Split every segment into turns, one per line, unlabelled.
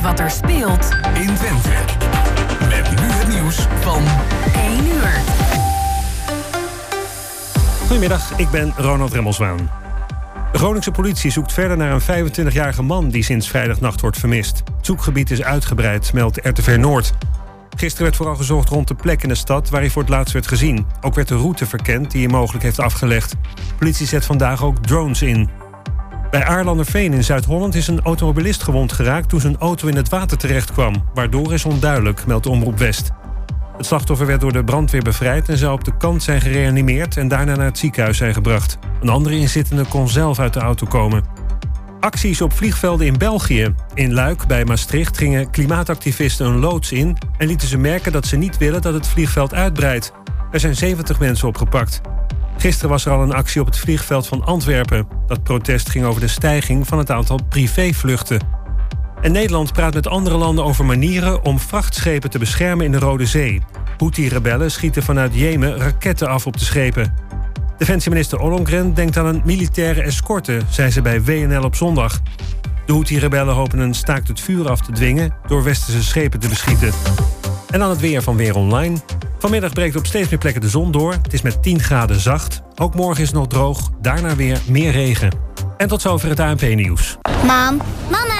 weet wat er speelt
in Twente. Met nu het nieuws van
1 uur.
Goedemiddag, ik ben Ronald Remmelswaan. De Groningse politie zoekt verder naar een 25-jarige man die sinds vrijdagnacht wordt vermist. Het zoekgebied is uitgebreid, meldt RTV Noord. Gisteren werd vooral gezocht rond de plek in de stad waar hij voor het laatst werd gezien. Ook werd de route verkend die hij mogelijk heeft afgelegd. politie zet vandaag ook drones in. Bij Aarlanderveen in Zuid-Holland is een automobilist gewond geraakt toen zijn auto in het water terecht kwam. Waardoor is onduidelijk, meldt Omroep West. Het slachtoffer werd door de brandweer bevrijd en zou op de kant zijn gereanimeerd en daarna naar het ziekenhuis zijn gebracht. Een andere inzittende kon zelf uit de auto komen. Acties op vliegvelden in België. In Luik bij Maastricht gingen klimaatactivisten een loods in en lieten ze merken dat ze niet willen dat het vliegveld uitbreidt. Er zijn 70 mensen opgepakt. Gisteren was er al een actie op het vliegveld van Antwerpen. Dat protest ging over de stijging van het aantal privévluchten. En Nederland praat met andere landen over manieren om vrachtschepen te beschermen in de Rode Zee. Houthi-rebellen schieten vanuit Jemen raketten af op de schepen. Defensieminister Ollongren denkt aan een militaire escorte, zei ze bij WNL op zondag. De Houthi-rebellen hopen een staakt het vuur af te dwingen door westerse schepen te beschieten. En dan het weer van Weer Online. Vanmiddag breekt op steeds meer plekken de zon door. Het is met 10 graden zacht. Ook morgen is het nog droog. Daarna weer meer regen. En tot zover het ANP-nieuws.
Mam, mama,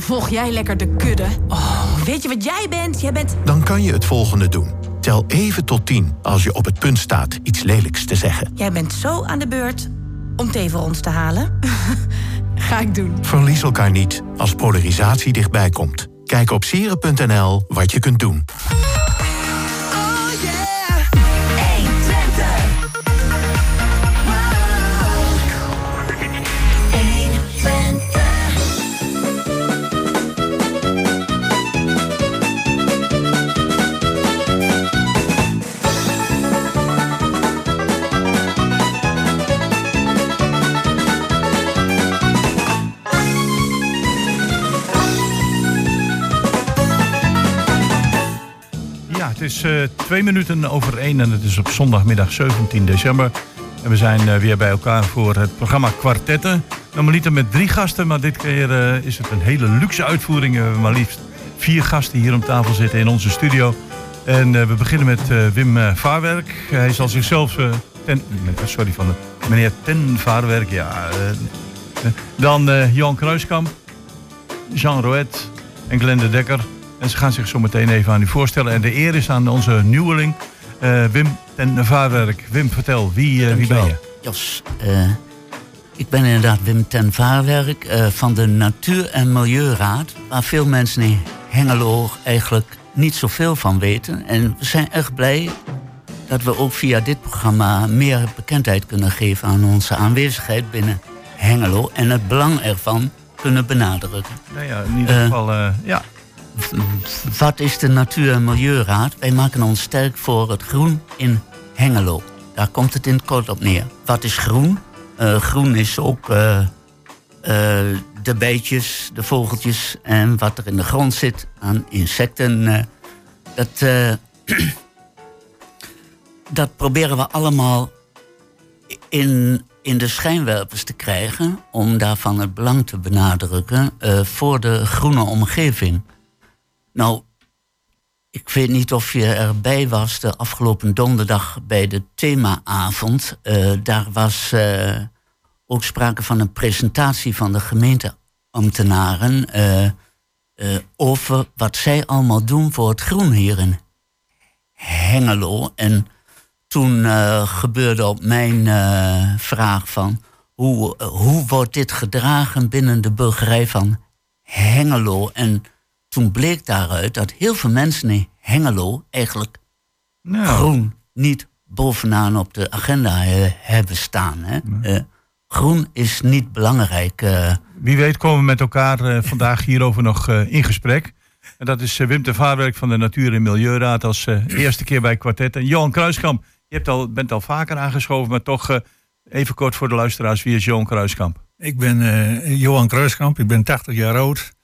Volg jij lekker de kudde? Oh, weet je wat jij bent? Jij bent...
Dan kan je het volgende doen. Tel even tot tien als je op het punt staat iets lelijks te zeggen.
Jij bent zo aan de beurt om thee voor ons te halen. Ga ik doen.
Verlies elkaar niet als polarisatie dichtbij komt. Kijk op sieren.nl wat je kunt doen.
Is uh, twee minuten over één en het is op zondagmiddag 17 december. En we zijn uh, weer bij elkaar voor het programma Kwartetten. Normaliter met drie gasten, maar dit keer uh, is het een hele luxe uitvoering. We hebben maar liefst vier gasten hier om tafel zitten in onze studio. En we beginnen met Wim Vaarwerk. Hij zal zichzelf... ten, sorry, van de, meneer Ten Vaarwerk, ja. dan Jan Kruiskamp, Jean Roet en Glende Dekker. En ze gaan zich zo meteen even aan u voorstellen. En de eer is aan onze nieuweling, uh, Wim ten Vaarwerk. Wim, vertel, wie, uh, wie ben je?
Jos, uh, ik ben inderdaad Wim ten Vaarwerk van de Natuur- en Milieuraad. Waar veel mensen in Hengelo eigenlijk niet zoveel van weten. En we zijn echt blij dat we ook via dit programma meer bekendheid kunnen geven aan onze aanwezigheid binnen Hengelo. En het belang ervan kunnen benadrukken.
Nou ja, in ieder geval, ja,
wat is de Natuur- en Milieuraad? Wij maken ons sterk voor het groen in Hengelo. Daar komt het in het kort op neer. Wat is groen? Uh, groen is ook uh, uh, de beetjes, de vogeltjes en wat er in de grond zit aan insecten. dat, dat proberen we allemaal in, in de schijnwerpers te krijgen... om daarvan het belang te benadrukken voor de groene omgeving. Nou, ik weet niet of je erbij was de afgelopen donderdag bij de themaavond. Uh, daar was uh, ook sprake van een presentatie van de gemeenteambtenaren uh, over wat zij allemaal doen voor het groen hier in Hengelo. En toen gebeurde op mijn vraag van hoe, hoe wordt dit gedragen binnen de burgerij van Hengelo? En toen bleek daaruit dat heel veel mensen in Hengelo eigenlijk nou. groen niet bovenaan op de agenda hebben staan. Hè? Uh, groen is niet belangrijk. Uh.
Wie weet komen we met elkaar uh, vandaag hierover nog in gesprek. En dat is eh, Wim de Vaarwerk van de Natuur- en Milieuraad als eh, eerste keer bij kwartet. En Johan Kruiskamp, je hebt al, bent al vaker aangeschoven, maar toch eh, even kort voor de luisteraars. Wie is Johan Kruiskamp?
Ik ben eh, Johan Kruiskamp, ik ben 80 jaar oud.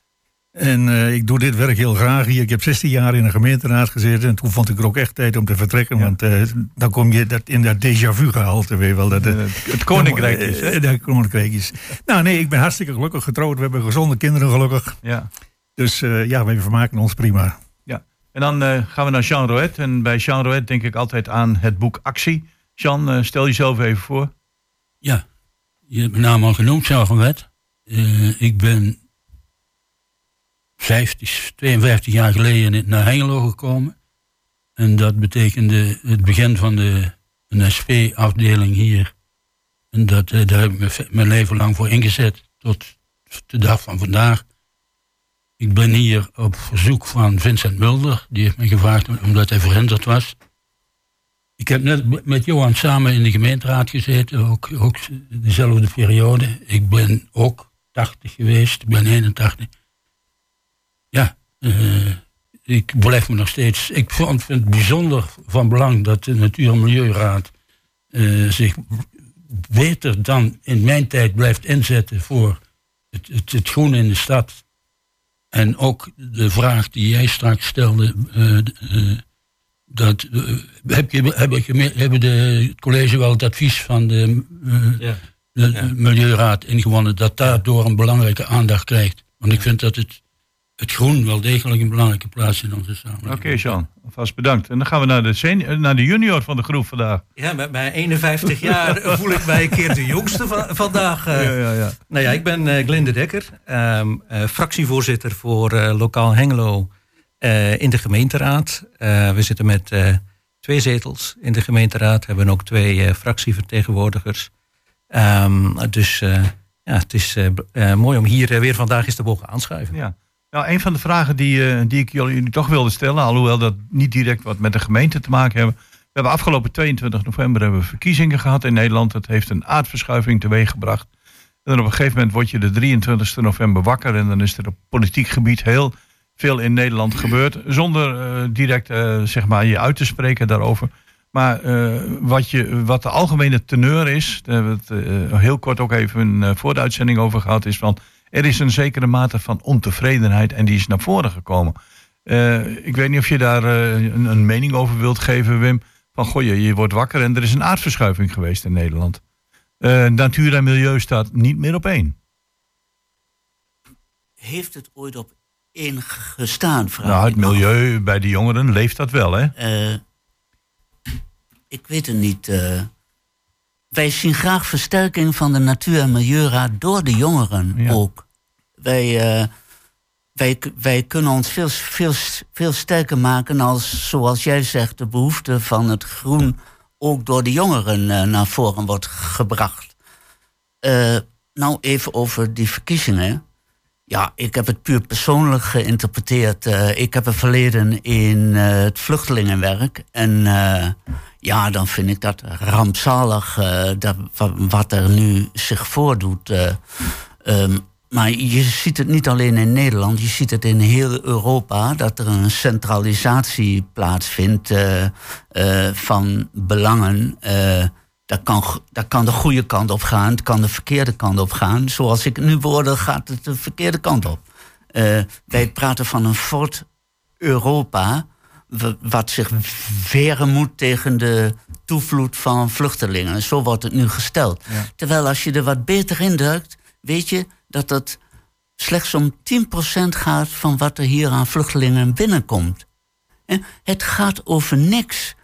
En eh, ik doe dit werk heel graag hier. Ik heb 16 jaar in een gemeenteraad gezeten. En toen vond ik er ook echt tijd om te vertrekken. Want eh, dan kom je dat, in dat déjà vu gehalte weer wel. Dat,
Eh, het koninkrijk is,
Dat koninkrijk is. Nou nee, ik ben hartstikke gelukkig getrouwd. We hebben gezonde kinderen gelukkig.
Ja.
Dus eh, ja, wij vermaken ons prima.
ja. En dan eh, gaan we naar Jean Roet. En bij Jean Roet denk ik altijd aan het boek Actie. Jean, stel jezelf even voor.
Ja, je hebt mijn naam al genoemd, Jean. Eh, ik ben 50, 52 jaar geleden naar Hengelo gekomen. En dat betekende het begin van de een SP-afdeling hier. En dat, eh, daar heb ik me- mijn leven lang voor ingezet, tot de dag van vandaag. Ik ben hier op verzoek van Vincent Mulder. Die heeft me gevraagd om- omdat hij verhinderd was. Ik heb net met Johan samen in de gemeenteraad gezeten, ook, ook dezelfde periode. Ik ben ook 80 geweest, ik ben 81. Ja, eh, ik blijf me nog steeds. Ik vond het bijzonder van belang dat de Natuur- en Milieuraad eh, zich beter dan in mijn tijd blijft inzetten voor het, het, het groen in de stad. En ook de vraag die jij straks stelde. eh, dat, heb je, heb ik, geme- hebben de, het college wel het advies van de, eh, de Milieuraad ingewonnen dat daardoor een belangrijke aandacht krijgt? Want ik vind dat het, het groen wel degelijk een belangrijke plaats in onze samenleving.
Oké, Jean. Alvast bedankt. En dan gaan we naar de, eh, naar de junior van de groep vandaag.
Ja, met mijn 51 jaar voel ik mij een keer de jongste van, vandaag. eh.
Ja, ja, ja.
Nou ja, ik ben eh, Glinde Dekker, ehm, eh, fractievoorzitter voor eh, Lokaal Hengelo eh, in de gemeenteraad. Eh, we zitten met eh, twee zetels in de gemeenteraad, hebben ook twee eh, fractievertegenwoordigers. Ehm, dus eh, ja, het is mooi om hier weer vandaag eens te mogen aanschuiven.
Ja. Nou, een van de vragen die, eh, die ik jullie toch wilde stellen, alhoewel dat niet direct wat met de gemeente te maken hebben. We hebben afgelopen 22 november hebben we verkiezingen gehad in Nederland. Dat heeft een aardverschuiving teweeggebracht. En op een gegeven moment word je de 23 november wakker en dan is er op politiek gebied heel veel in Nederland gebeurd. Zonder eh, direct eh, zeg maar je uit te spreken daarover. Maar wat, je, wat de algemene teneur is, daar hebben we het heel kort ook even voor de over gehad, is van er is een zekere mate van ontevredenheid en die is naar voren gekomen. Eh, ik weet niet of je daar eh, een, een mening over wilt geven, Wim. Van goh, je, je wordt wakker en er is een aardverschuiving geweest in Nederland. Eh, natuur en milieu staat niet meer op één.
Heeft het ooit op één gestaan? Vraag
Nou, het milieu bij de jongeren leeft dat wel, hè?
Ik weet het niet. Wij zien graag versterking van de Natuur- en Milieuraad door de jongeren ook. Wij, eh, wij, wij kunnen ons veel, veel, veel sterker maken als, zoals jij zegt, de behoefte van het groen ook door de jongeren eh, naar voren wordt gebracht. Eh, nou, even over die verkiezingen. Ja, ik heb het puur persoonlijk geïnterpreteerd. Eh, ik heb een verleden in eh, het vluchtelingenwerk. En eh, ja, dan vind ik dat rampzalig dat, wa- wat er nu zich voordoet. eh. Ehm, maar je ziet het niet alleen in Nederland, je ziet het in heel Europa dat er een centralisatie plaatsvindt van belangen. Eh, dat kan, dat kan de goede kant op gaan, het kan de verkeerde kant op gaan. Zoals ik nu beoordeel, gaat het de verkeerde kant op. Eh, wij praten van een fort Europa, wat zich weren moet tegen de toevloed van vluchtelingen. Zo wordt het nu gesteld. Terwijl als je er wat beter in duikt, weet je dat het slechts om 10% gaat van wat er hier aan vluchtelingen binnenkomt. En het gaat over niks.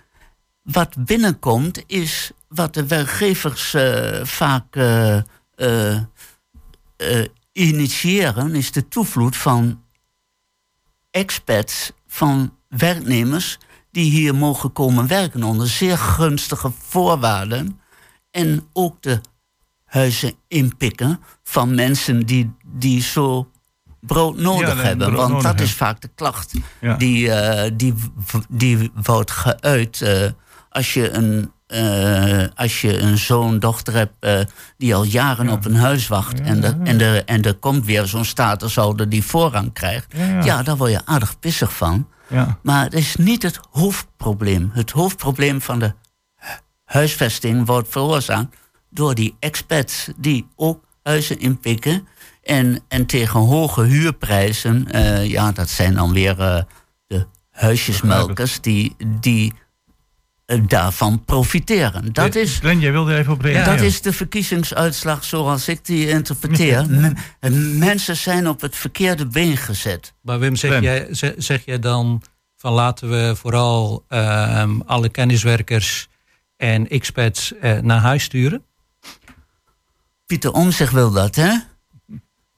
Wat binnenkomt is wat de werkgevers eh, vaak eh, eh, initiëren, is de toevloed van expats, van werknemers die hier mogen komen werken onder zeer gunstige voorwaarden. En ook de huizen inpikken van mensen die, die zo brood nodig
Ja,
hebben.
brood
Want
nodig
dat is vaak de klacht
Ja.
die, die, die wordt geuit. Als je een eh, als je een zoon, dochter hebt eh, die al jaren op een huis wacht. en, er, en, er, en er komt weer zo'n statushouder die voorrang krijgt.
Ja,
daar word je aardig pissig van.
Ja.
Maar het is niet het hoofdprobleem. Het hoofdprobleem van de huisvesting wordt veroorzaakt door die expats die ook huizen inpikken. En, en tegen hoge huurprijzen, eh, ja, dat zijn dan weer de huisjesmelkers die, die daarvan profiteren. Dat
Eh,
is,
Glenn, jij wilde even op reageren.
dat is de verkiezingsuitslag zoals ik die interpreteer. M- mensen zijn op het verkeerde been gezet.
Maar Wim, zeg jij, zeg, zeg jij dan van laten we vooral ehm, alle kenniswerkers en expats eh, naar huis sturen?
Pieter Omtzigt wil dat, hè?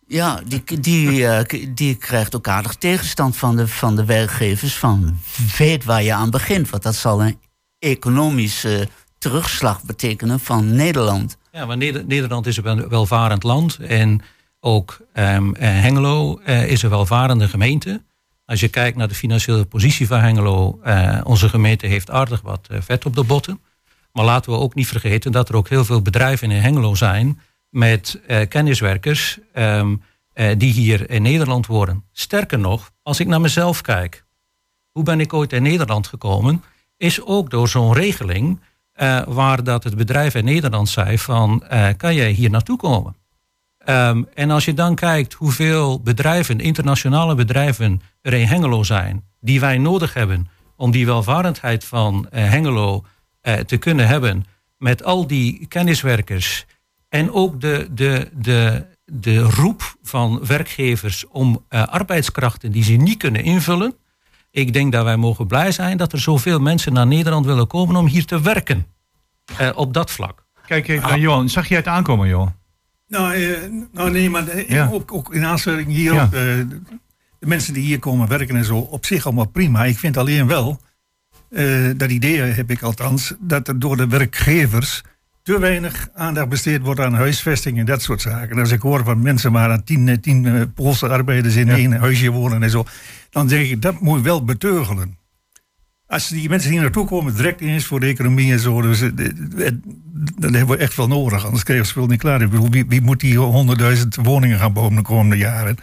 Ja, die, die, eh, die krijgt ook aardig tegenstand van de, van de werkgevers. Van weet waar je aan begint. Want dat zal een economische terugslag betekenen van Nederland.
Ja, maar Neder- Nederland is een wel- welvarend land. En ook eh, Hengelo eh, is een welvarende gemeente. Als je kijkt naar de financiële positie van Hengelo, eh, onze gemeente heeft aardig wat vet op de botten. Maar laten we ook niet vergeten dat er ook heel veel bedrijven in Hengelo zijn met kenniswerkers ehm, eh, die hier in Nederland wonen. Sterker nog, als ik naar mezelf kijk, hoe ben ik ooit in Nederland gekomen, is ook door zo'n regeling eh, waar dat het bedrijf in Nederland zei van eh, kan jij hier naartoe komen? Ehm, en als je dan kijkt hoeveel bedrijven, internationale bedrijven er in Hengelo zijn, die wij nodig hebben om die welvarendheid van eh, Hengelo te kunnen hebben, met al die kenniswerkers en ook de, de, de, de roep van werkgevers om arbeidskrachten die ze niet kunnen invullen. Ik denk dat wij mogen blij zijn dat er zoveel mensen naar Nederland willen komen om hier te werken. Eh, op dat vlak.
Kijk even naar Johan. Zag jij het aankomen, Johan?
Nou, eh, nou nee, maar eh,
Ja.
ook, ook in aansluiting hierop.
Ja.
eh, de, de mensen die hier komen werken en zo, op zich allemaal prima. Ik vind alleen wel, eh, dat idee heb ik althans, dat er door de werkgevers te weinig aandacht besteed wordt aan huisvesting en dat soort zaken. En als ik hoor van mensen waar aan tien, tien eh, Poolse arbeiders in één huisje wonen en zo, dan denk ik, dat moet je wel beteugelen. Als die mensen hier naartoe komen, direct eens voor de economie en zo, dus, eh, eh, dat hebben we echt wel nodig. Anders krijgen we het spul niet klaar. Ik bedoel, wie, wie moet die honderdduizend woningen gaan bouwen de komende jaren?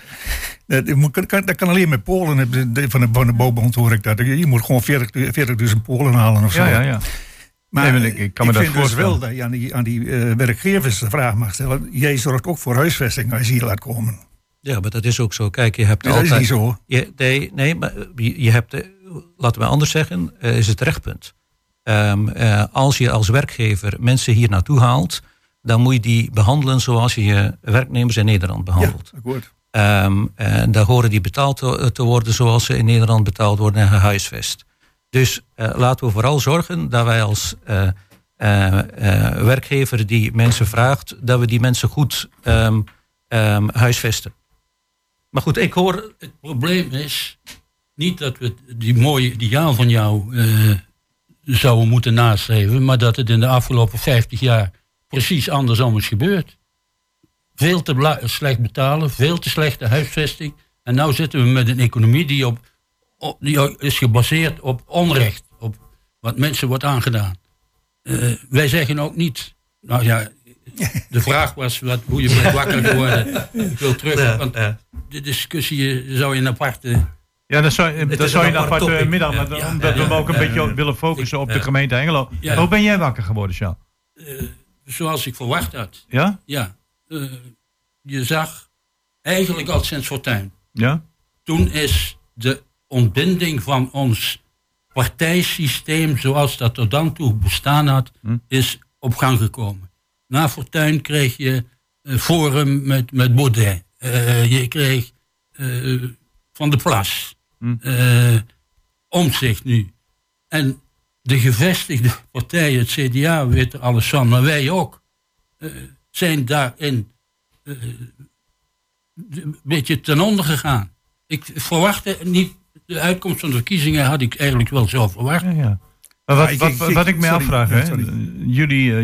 Dat, kan, dat kan alleen met Polen. Van de, van de bouwbond hoor ik dat. Je moet gewoon 40 40.000 Polen halen of zo.
Ja, ja, ja.
Maar
Nee, ik- ik kan me dat
vind dus wel dat je aan die, aan die eh, werkgevers de vraag mag stellen. Jij zorgt ook voor huisvesting als je hier laat komen.
Ja, maar dat is ook zo. Kijk, je hebt
Nee, dat is
altijd...
niet zo.
Je, nee, nee, maar je, je hebt, eh, laten we anders zeggen, eh, is het rechtpunt. Ehm, eh, als je als werkgever mensen hier naartoe haalt, dan moet je die behandelen zoals je je werknemers in Nederland behandelt.
Ja, akkoord.
Ehm, en daar horen die betaald te, te worden zoals ze in Nederland betaald worden en gehuisvest. Dus eh, laten we vooral zorgen dat wij als eh, eh, werkgever die mensen vraagt, dat we die mensen goed ehm, ehm, huisvesten. Maar goed, ik hoor.
Het probleem is niet dat we die mooie ideaal van jou zouden moeten nastreven, maar dat het in de afgelopen 50 jaar precies andersom is gebeurd. Veel te slecht betalen, veel te slechte huisvesting. En nu zitten we met een economie die, op, op- die is gebaseerd op onrecht, op wat mensen wordt aangedaan. Eh, wij zeggen ook niet, nou ja, de vraag was wat, hoe je bent wakker geworden. Ik wil terug, want de discussie zou je een aparte...
Ja, dat zou, dat zou je
een
een
apart
aparte
topic.
middag, maar
Ja,
dan-
ja,
omdat we
ja,
ook een
ja,
beetje
ja.
willen focussen op de gemeente Hengelo.
Ja.
Hoe ben jij wakker geworden, Sjan?
eh, zoals ik verwacht had.
Ja?
Ja. eh, je zag eigenlijk al sinds Fortuyn.
Ja?
Toen is de ontbinding van ons partijsysteem, zoals dat tot dan toe bestaan had, is op gang gekomen. Na Fortuyn kreeg je eh, Forum met, met Baudet. Eh, je kreeg eh, Van de Plas. eh Omzicht nu. En de gevestigde partijen, het CDA weet er alles van, maar wij ook, zijn daarin een beetje ten onder gegaan. Ik verwachtte niet, de uitkomst van de verkiezingen had ik eigenlijk wel zo verwacht.
Maar wat,
ik-
wat, wat, wat ik me
sorry,
afvraag, hè, jullie, eh,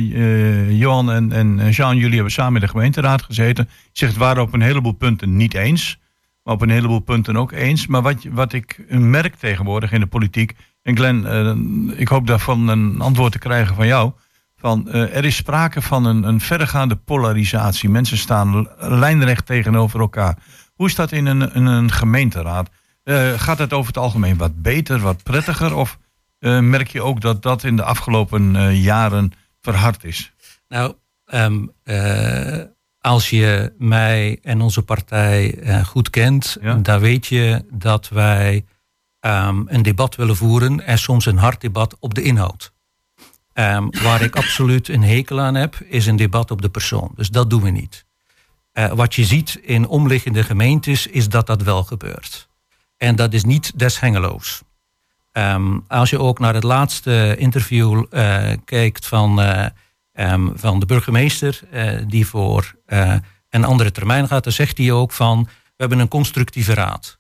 eh, Johan en, en Jean, jullie hebben samen in de gemeenteraad gezeten. Je zegt, het waren op een heleboel punten niet eens, maar op een heleboel punten ook eens. Maar wat, wat ik merk tegenwoordig in de politiek, En Glenn, eh, ik hoop daarvan een antwoord te krijgen van jou. Van, eh, er is sprake van een, een verregaande polarisatie. Mensen staan lijnrecht tegenover elkaar. Hoe is dat in een, in een gemeenteraad? Eh, gaat het over het algemeen wat beter, wat prettiger? Of eh, merk je ook dat dat in de afgelopen eh, jaren verhard is?
Nou, ehm, eh, als je mij en onze partij goed kent, dan weet je dat wij ehm, een debat willen voeren en soms een hard debat op de inhoud. Ehm, waar ik absoluut een hekel aan heb, is een debat op de persoon. Dus dat doen we niet. Wat je ziet in omliggende gemeentes, is dat dat wel gebeurt. En dat is niet des Hengeloos. Ehm, als je ook naar het laatste interview eh, kijkt van, eh, ehm, van de burgemeester, eh, die voor een andere termijn gaat, dan zegt hij ook van, we hebben een constructieve raad.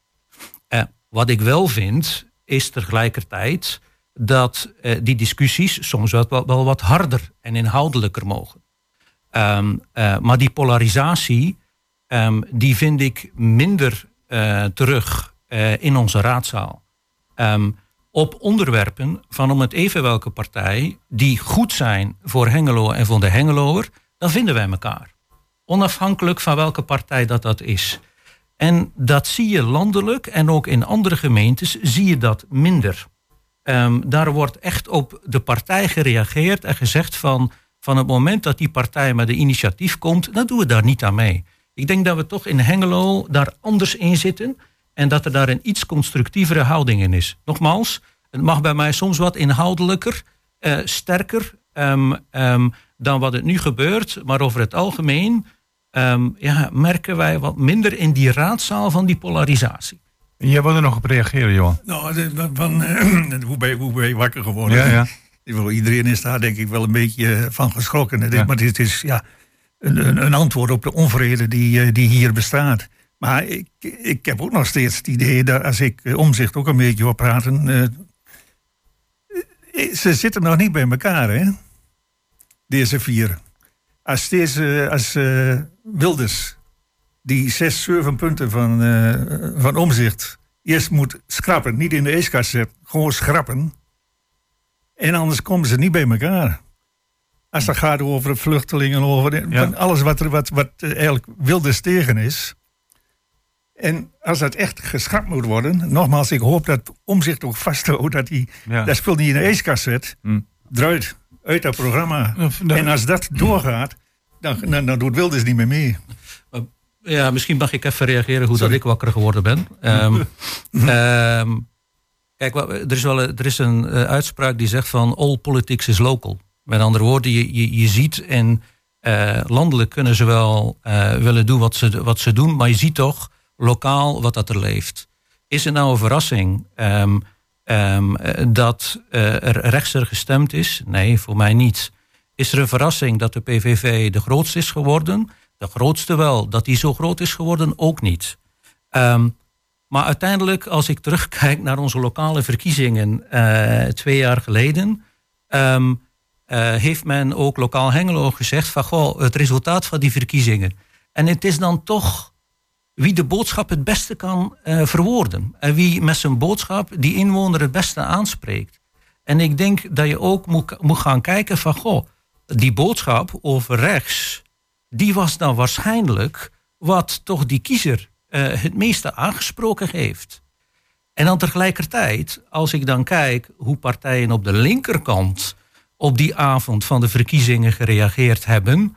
Wat ik wel vind, is tegelijkertijd dat die discussies soms wel, wel, wat harder en inhoudelijker mogen. Ehm, eh, maar die polarisatie, die vind ik minder terug eh, in onze raadzaal. Ehm, op onderwerpen van om het even welke partij, die goed zijn voor Hengelo en voor de Hengeloer, dan vinden wij elkaar. Onafhankelijk van welke partij dat dat is. En dat zie je landelijk en ook in andere gemeentes zie je dat minder. Ehm, daar wordt echt op de partij gereageerd en gezegd van, van het moment dat die partij met een initiatief komt, dan doen we daar niet aan mee. Ik denk dat we toch in Hengelo daar anders in zitten en dat er daar een iets constructievere houding in is. Nogmaals, het mag bij mij soms wat inhoudelijker, eh, sterker ehm, ehm, dan wat het nu gebeurt, maar over het algemeen ehm, ja, merken wij wat minder in die raadzaal van die polarisatie.
Jij wil er nog op reageren, Johan?
Nou, van, eh, hoe, ben je, hoe ben je wakker geworden?
Ja, ja.
Ik bedoel, Iedereen is daar denk ik wel een beetje eh, van geschrokken. Maar dit is ja, een, een, antwoord op de onvrede die, die hier bestaat. Maar ik, ik heb ook nog steeds het idee dat als ik eh, omzicht ook een beetje hoor praten. eh, eh, ze zitten nog niet bij elkaar, hè? Deze vier. Als, deze, als Wilders die zes, zeven punten van, eh, van omzicht eerst moet schrappen, niet in de ijskast zetten, gewoon schrappen. En anders komen ze niet bij elkaar. Als dat gaat over vluchtelingen, over de-
Ja.
van alles wat, er, wat, wat eigenlijk Wilders tegen is. En als dat echt geschrapt moet worden, nogmaals, ik hoop dat omzicht ook vasthoudt dat hij
Ja.
dat spul niet in de ijskast zet,
Hm.
eruit, uit dat programma. En als dat doorgaat, dan, dan, dan doet Wilders niet meer mee.
Ja, misschien mag ik even reageren hoe dat ik wakker geworden ben. Ehm, ehm, kijk, wat- er is wel een- er is een eh, uitspraak die zegt van all politics is local. Met andere woorden, je, je, je ziet en eh, landelijk kunnen ze wel eh, willen doen wat ze, wat ze doen, maar je ziet toch lokaal wat dat er leeft. Is het nou een verrassing ehm, ehm, eh, dat eh, er rechtser gestemd is? Nee, voor mij niet. Is er een verrassing dat de PVV de grootste is geworden? De grootste wel. Dat die zo groot is geworden, ook niet. Ehm, maar uiteindelijk, als ik terugkijk naar onze lokale verkiezingen eh, twee jaar geleden, eh, heeft men ook lokaal Hengelo gezegd van goh, het resultaat van die verkiezingen. En het is dan toch wie de boodschap het beste kan eh, verwoorden. En wie met zijn boodschap die inwoner het beste aanspreekt. En ik denk dat je ook moet, moet gaan kijken van goh, die boodschap over rechts, die was dan waarschijnlijk wat toch die kiezer eh, het meeste aangesproken heeft. En dan tegelijkertijd, als ik dan kijk hoe partijen op de linkerkant op die avond van de verkiezingen gereageerd hebben,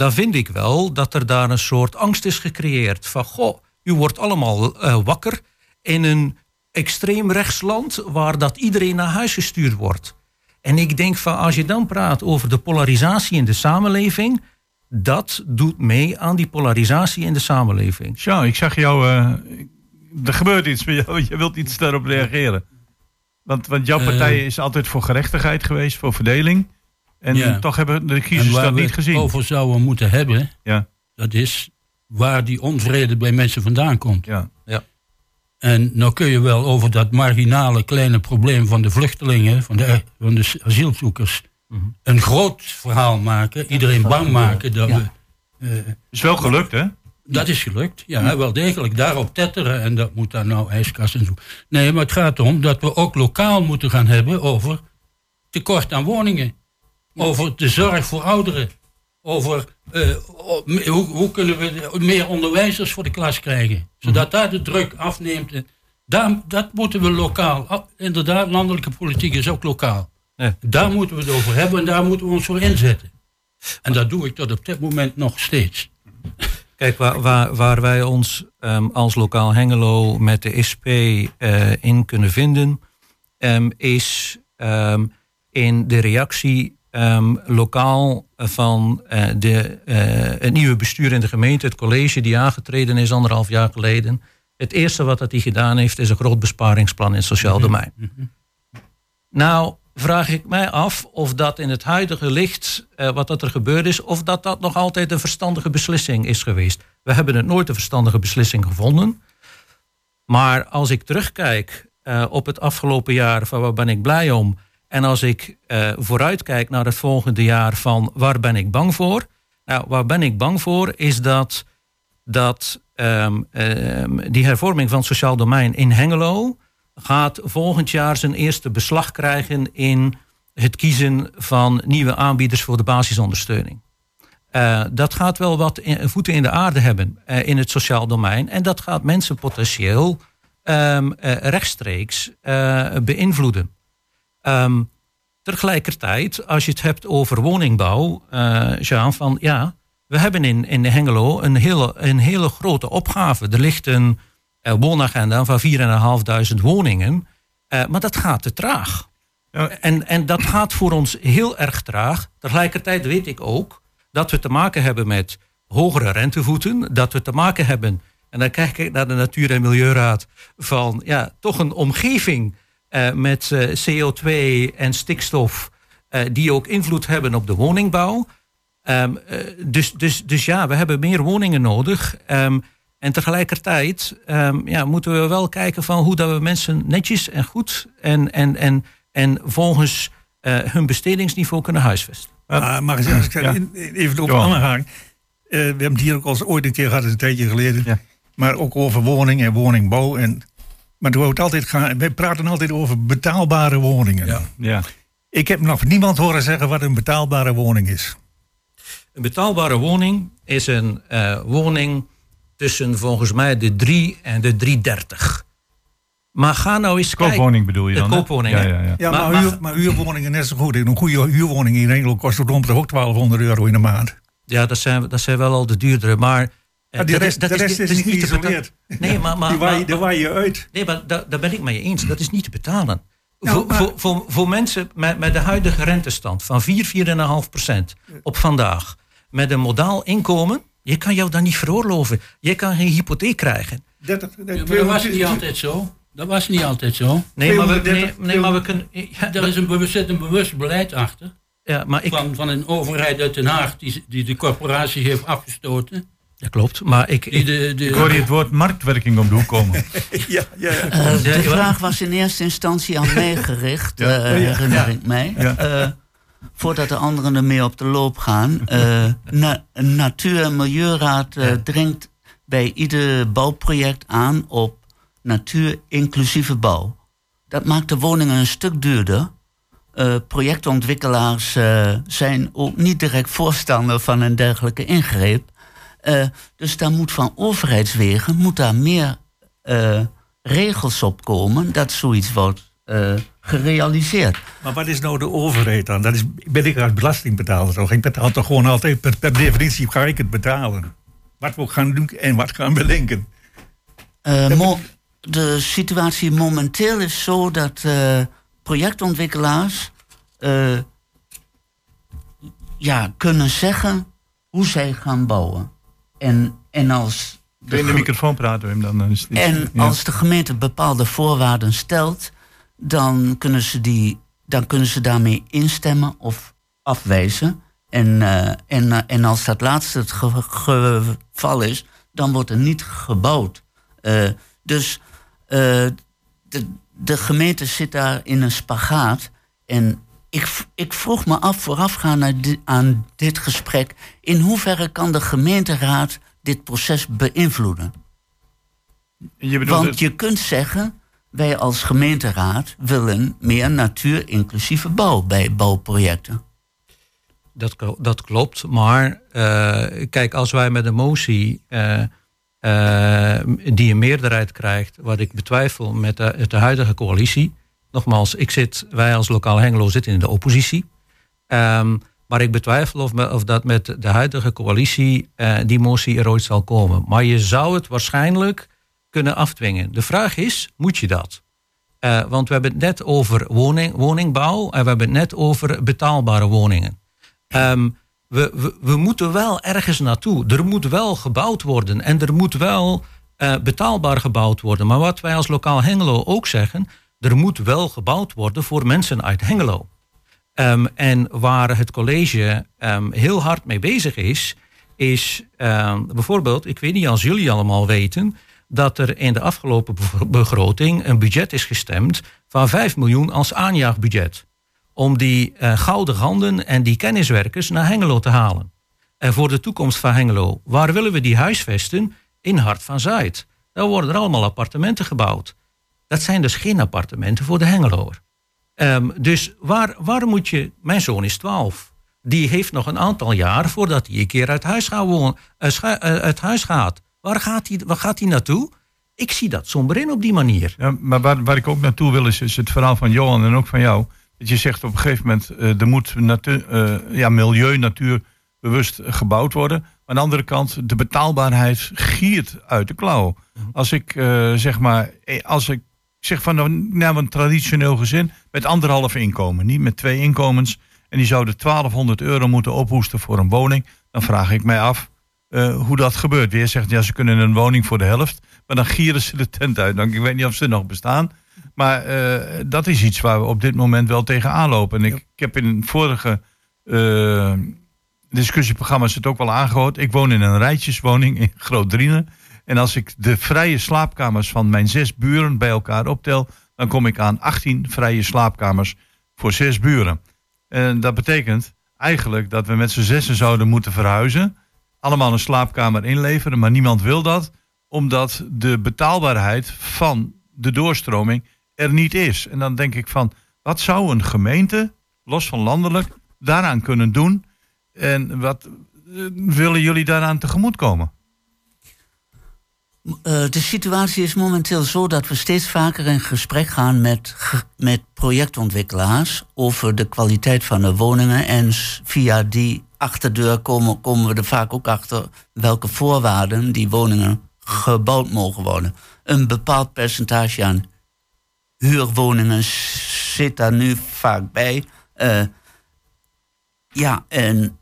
dan vind ik wel dat er daar een soort angst is gecreëerd. Van goh, u wordt allemaal eh, wakker in een extreem rechtsland waar dat iedereen naar huis gestuurd wordt. En ik denk van als je dan praat over de polarisatie in de samenleving, dat doet mee aan die polarisatie in de samenleving.
Tja, ik zag jou. eh, er gebeurt iets met jou. Je wilt iets daarop reageren. Want, want jouw
Eh.
partij is altijd voor gerechtigheid geweest, voor verdeling. En
Ja.
toch hebben de
En
kiezers
waar
dat
we
niet gezien.
over zouden moeten hebben,
Ja.
dat is waar die onvrede bij mensen vandaan komt.
Ja.
Ja.
En nou kun je wel over dat marginale kleine probleem van de vluchtelingen, van de, van de asielzoekers,
Mhm.
een groot verhaal maken. Iedereen bang maken dat
Ja.
we... eh,
Is wel gelukt, hè?
Dat is gelukt, ja, wel degelijk. Daarop tetteren en dat moet dan nou ijskast en zo. Nee, maar het gaat erom dat we ook lokaal moeten gaan hebben over tekort aan woningen. Over de zorg voor ouderen. Over eh, hoe, hoe kunnen we meer onderwijzers voor de klas krijgen. Zodat daar de druk afneemt. Daar, dat moeten we lokaal. Ah, Inderdaad, landelijke politiek is ook lokaal.
Ja.
Daar moeten we het over hebben en daar moeten we ons voor inzetten. En dat doe ik tot op dit moment nog steeds.
Kijk, waar, waar, waar wij ons ehm, als lokaal Hengelo met de SP eh, in kunnen vinden, ehm, is ehm, in de reactie ehm, lokaal van eh, de, eh, het nieuwe bestuur in de gemeente, het college die aangetreden is anderhalf jaar geleden. Het eerste wat dat hij gedaan heeft, is een groot besparingsplan in het sociaal domein. Nou, vraag ik mij af of dat in het huidige licht, eh, wat dat er gebeurd is, of dat dat nog altijd een verstandige beslissing is geweest. We hebben het nooit een verstandige beslissing gevonden. Maar als ik terugkijk op het afgelopen jaar, van waar ben ik blij om? En als ik eh, vooruitkijk naar het volgende jaar van waar ben ik bang voor? Nou, waar ben ik bang voor is dat, dat ehm, ehm, die hervorming van het sociaal domein in Hengelo gaat volgend jaar zijn eerste beslag krijgen in het kiezen van nieuwe aanbieders voor de basisondersteuning. Eh, dat gaat wel wat voeten in de aarde hebben eh, in het sociaal domein. En dat gaat mensen potentieel ehm, eh, rechtstreeks beïnvloeden. Ehm, tegelijkertijd, als je het hebt over woningbouw, eh Jean, van ja, we hebben in, in Hengelo een hele, een hele grote opgave. Er ligt een eh, woonagenda van 4.500 woningen, eh, maar dat gaat te traag. En, en dat gaat voor ons heel erg traag. Tegelijkertijd weet ik ook dat we te maken hebben met hogere rentevoeten, dat we te maken hebben, en dan kijk ik naar de Natuur- en Milieuraad, van ja, toch een omgeving eh, met eh, CO2 en stikstof, eh, die ook invloed hebben op de woningbouw. Ehm, eh, dus, dus, dus ja, we hebben meer woningen nodig. Ehm, en tegelijkertijd ehm, ja, moeten we wel kijken van hoe dat we mensen netjes en goed en, en, en, en volgens eh, hun bestedingsniveau kunnen huisvesten.
Ah, mag ik zeggen, als ik
Ja.
even op. Eh, we hebben het hier ook al eens ooit een keer gehad, een tijdje geleden. Maar ook over woning en woningbouw. En, maar we, het altijd gaan, we praten altijd over betaalbare woningen.
Ja.
Ik heb nog niemand horen zeggen wat een betaalbare woning is.
Een betaalbare woning is een eh, woning tussen volgens mij de 3 en de 330. Maar ga nou eens kijken.
Koopwoning bedoel je dan,
koopwoning.
Ja, ja, ja.
Ja, maar, huur, maar huurwoningen net zo goed. Een goede huurwoning in Engeland kost rond de ook 1200 euro in de maand.
Ja, dat zijn, dat zijn wel al de duurdere. Maar, eh,
Maar die
dat
rest- de rest is niet
te
geïsoleerd.
Nee, maar, maar,
daar waai je uit.
Nee, maar daar, daar ben ik mee eens. Dat is niet te betalen.
Ja,
voor,
maar-
voor, voor, voor mensen met, met de huidige rentestand van 4, 4,5 procent op vandaag. Met een modaal inkomen. Je kan jou dat niet veroorloven. Je kan geen hypotheek krijgen.
30,
Ja, maar dat was niet altijd zo. Dat was niet altijd zo.
Nee, maar we, nee, nee, maar we kunnen. Ja,
Er is een, bewust- zit een bewust beleid achter.
Ja, maar ik,
van, van een overheid uit Den Haag die, die de corporatie heeft afgestoten.
Dat klopt, maar ik...
Die de, de,
Ik hoor je het woord marktwerking om de hoek komen.
ja, ja.
Eh, de vraag was in eerste instantie aan mij gericht,
Ja.
eh,
Ja.
herinner
Ja.
ik mij.
Ja.
Eh, voordat de anderen ermee op de loop gaan. Eh, na- Natuur- en Milieuraad dringt bij ieder bouwproject aan op natuur-inclusieve bouw. Dat maakt de woningen een stuk duurder. Eh, projectontwikkelaars eh, zijn ook niet direct voorstander van een dergelijke ingreep. Eh, dus daar moet van overheidswegen moet daar meer eh, regels op komen dat zoiets wordt eh, gerealiseerd.
Maar wat is nou de overheid dan? Dat is, ben ik als belastingbetaler toch? Ik betaal toch gewoon altijd, per, per definitie ga ik het betalen. Wat we gaan doen en wat gaan we denken.
Eh, mo- de situatie momenteel is zo dat projectontwikkelaars ja, kunnen zeggen hoe zij gaan bouwen. En, en als
je in de microfoon praten, Wim? Dan is het iets-
En
ja.
als de gemeente bepaalde voorwaarden stelt, dan kunnen ze, die, dan kunnen ze daarmee instemmen of afwijzen. En, eh, en, eh, en als dat laatste het ge- geval is, dan wordt er niet gebouwd. Eh, dus eh, de, de gemeente zit daar in een spagaat. En ik, ik vroeg me af voorafgaand aan, di- aan dit gesprek... in hoeverre kan de gemeenteraad dit proces beïnvloeden.
Je
Want
het-
je kunt zeggen, wij als gemeenteraad willen meer natuur-inclusieve bouw bij bouwprojecten.
Dat, dat klopt, maar eh, kijk, als wij met een motie eh, eh, die een meerderheid krijgt, wat ik betwijfel met de, de huidige coalitie. Nogmaals, ik zit, wij als lokaal Hengelo zitten in de oppositie. Ehm, maar ik betwijfel of, me- of dat met de huidige coalitie eh, die motie er ooit zal komen. Maar je zou het waarschijnlijk kunnen afdwingen. De vraag is, moet je dat? Eh, want we hebben het net over woning, woningbouw en we hebben het net over betaalbare woningen. Ehm, we, we, moeten wel ergens naartoe. Er moet wel gebouwd worden en er moet wel eh, betaalbaar gebouwd worden. Maar wat wij als lokaal Hengelo ook zeggen, er moet wel gebouwd worden voor mensen uit Hengelo. Ehm, en waar het college ehm, heel hard mee bezig is, is ehm, bijvoorbeeld, ik weet niet als jullie allemaal weten, dat er in de afgelopen be- begroting een budget is gestemd van 5 miljoen als aanjaagbudget. Om die eh, gouden handen en die kenniswerkers naar Hengelo te halen. En voor de toekomst van Hengelo, waar willen we die huisvesten? In Hart van Zuid. Daar worden er allemaal appartementen gebouwd. Dat zijn dus geen appartementen voor de Hengeloer. Ehm, dus waar, waar moet je... Mijn zoon is 12. Die heeft nog een aantal jaar voordat hij een keer uit huis, gaat wonen, eh, eh, uit huis gaat. Waar gaat, hij, waar gaat hij naartoe? Ik zie dat somber in op die manier.
Ja, maar waar, waar ik ook naartoe wil is, is het verhaal van Johan en ook van jou. Dat je zegt op een gegeven moment, eh, er moet natu- eh, ja, milieu, natuur bewust gebouwd worden. Maar aan de andere kant, de betaalbaarheid giert uit de klauw. Als ik zeg maar, als ik zeg van nou, nou, een traditioneel gezin met anderhalf inkomen, niet met twee inkomens. En die zouden 1200 euro moeten ophoesten voor een woning. Dan vraag ik mij af eh, hoe dat gebeurt. Weer zegt, ja, ze kunnen een woning voor de helft. Maar dan gieren ze de tent uit. Dan, ik weet niet of ze nog bestaan. Maar eh, dat is iets waar we op dit moment wel tegenaan lopen. En ik, ik heb in vorige eh, discussieprogramma's het ook wel aangehoord. Ik woon in een rijtjeswoning in Groot-Drienen. En als ik de vrije slaapkamers van mijn zes buren bij elkaar optel... dan kom ik aan 18 vrije slaapkamers voor zes buren. En dat betekent eigenlijk dat we met z'n zessen zouden moeten verhuizen. Allemaal een slaapkamer inleveren, maar niemand wil dat. Omdat de betaalbaarheid van de doorstroming er niet is. En dan denk ik van, wat zou een gemeente, los van landelijk, daaraan kunnen doen? En wat eh, willen jullie daaraan tegemoetkomen?
Eh, de situatie is momenteel zo dat we steeds vaker in gesprek gaan met, met projectontwikkelaars over de kwaliteit van de woningen. En via die achterdeur komen, komen we er vaak ook achter welke voorwaarden die woningen gebouwd mogen worden. Een bepaald percentage aan huurwoningen zit daar nu vaak bij. Eh, ja, en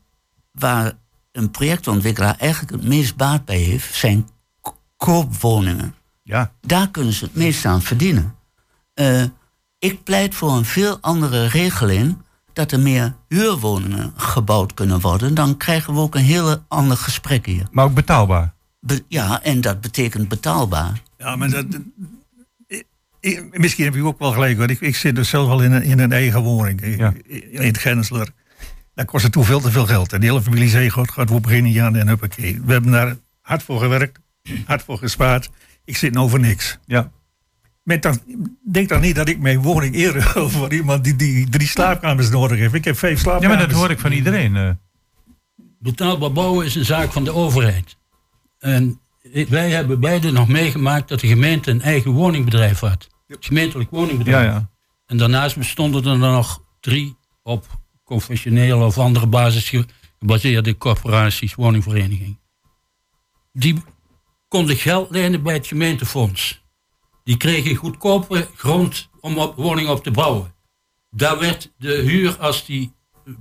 waar een projectontwikkelaar eigenlijk het meest baat bij heeft, zijn koopwoningen.
Ja.
Daar kunnen ze het meest aan verdienen. Eh, ik pleit voor een veel andere regeling, dat er meer huurwoningen gebouwd kunnen worden. Dan krijgen we ook een heel ander gesprek hier.
Maar ook betaalbaar.
Be- ja, en dat betekent betaalbaar.
Ja, maar dat, ik- ik- misschien heb je ook wel gelijk. hoor. Ik, ik zit dus zelf al in een, in een eigen woning in, in het Gensler. Dat kost het toe veel te veel geld. En de hele familie zei, god, gaat we beginnen jaar en huppakee. We hebben daar hard voor gewerkt, hard voor gespaard. Ik zit nou voor niks.
Ja.
Met dan, denk dan niet dat ik mijn woning eerder voor iemand die, die drie slaapkamers nodig heeft. Ik heb vijf
Ja,
slaapkamers.
maar dat hoor ik van iedereen. eh.
Betaalbaar bouwen is een zaak van de overheid. En wij hebben beide nog meegemaakt dat de gemeente een eigen woningbedrijf had. Het gemeentelijk woningbedrijf.
Ja, ja.
En daarnaast bestonden er nog drie op confessionele of andere basis ge- gebaseerde corporaties, woningverenigingen. Die konden geld lenen bij het gemeentefonds. Die kregen goedkope grond om op woningen op te bouwen. Daar werd de huur, als die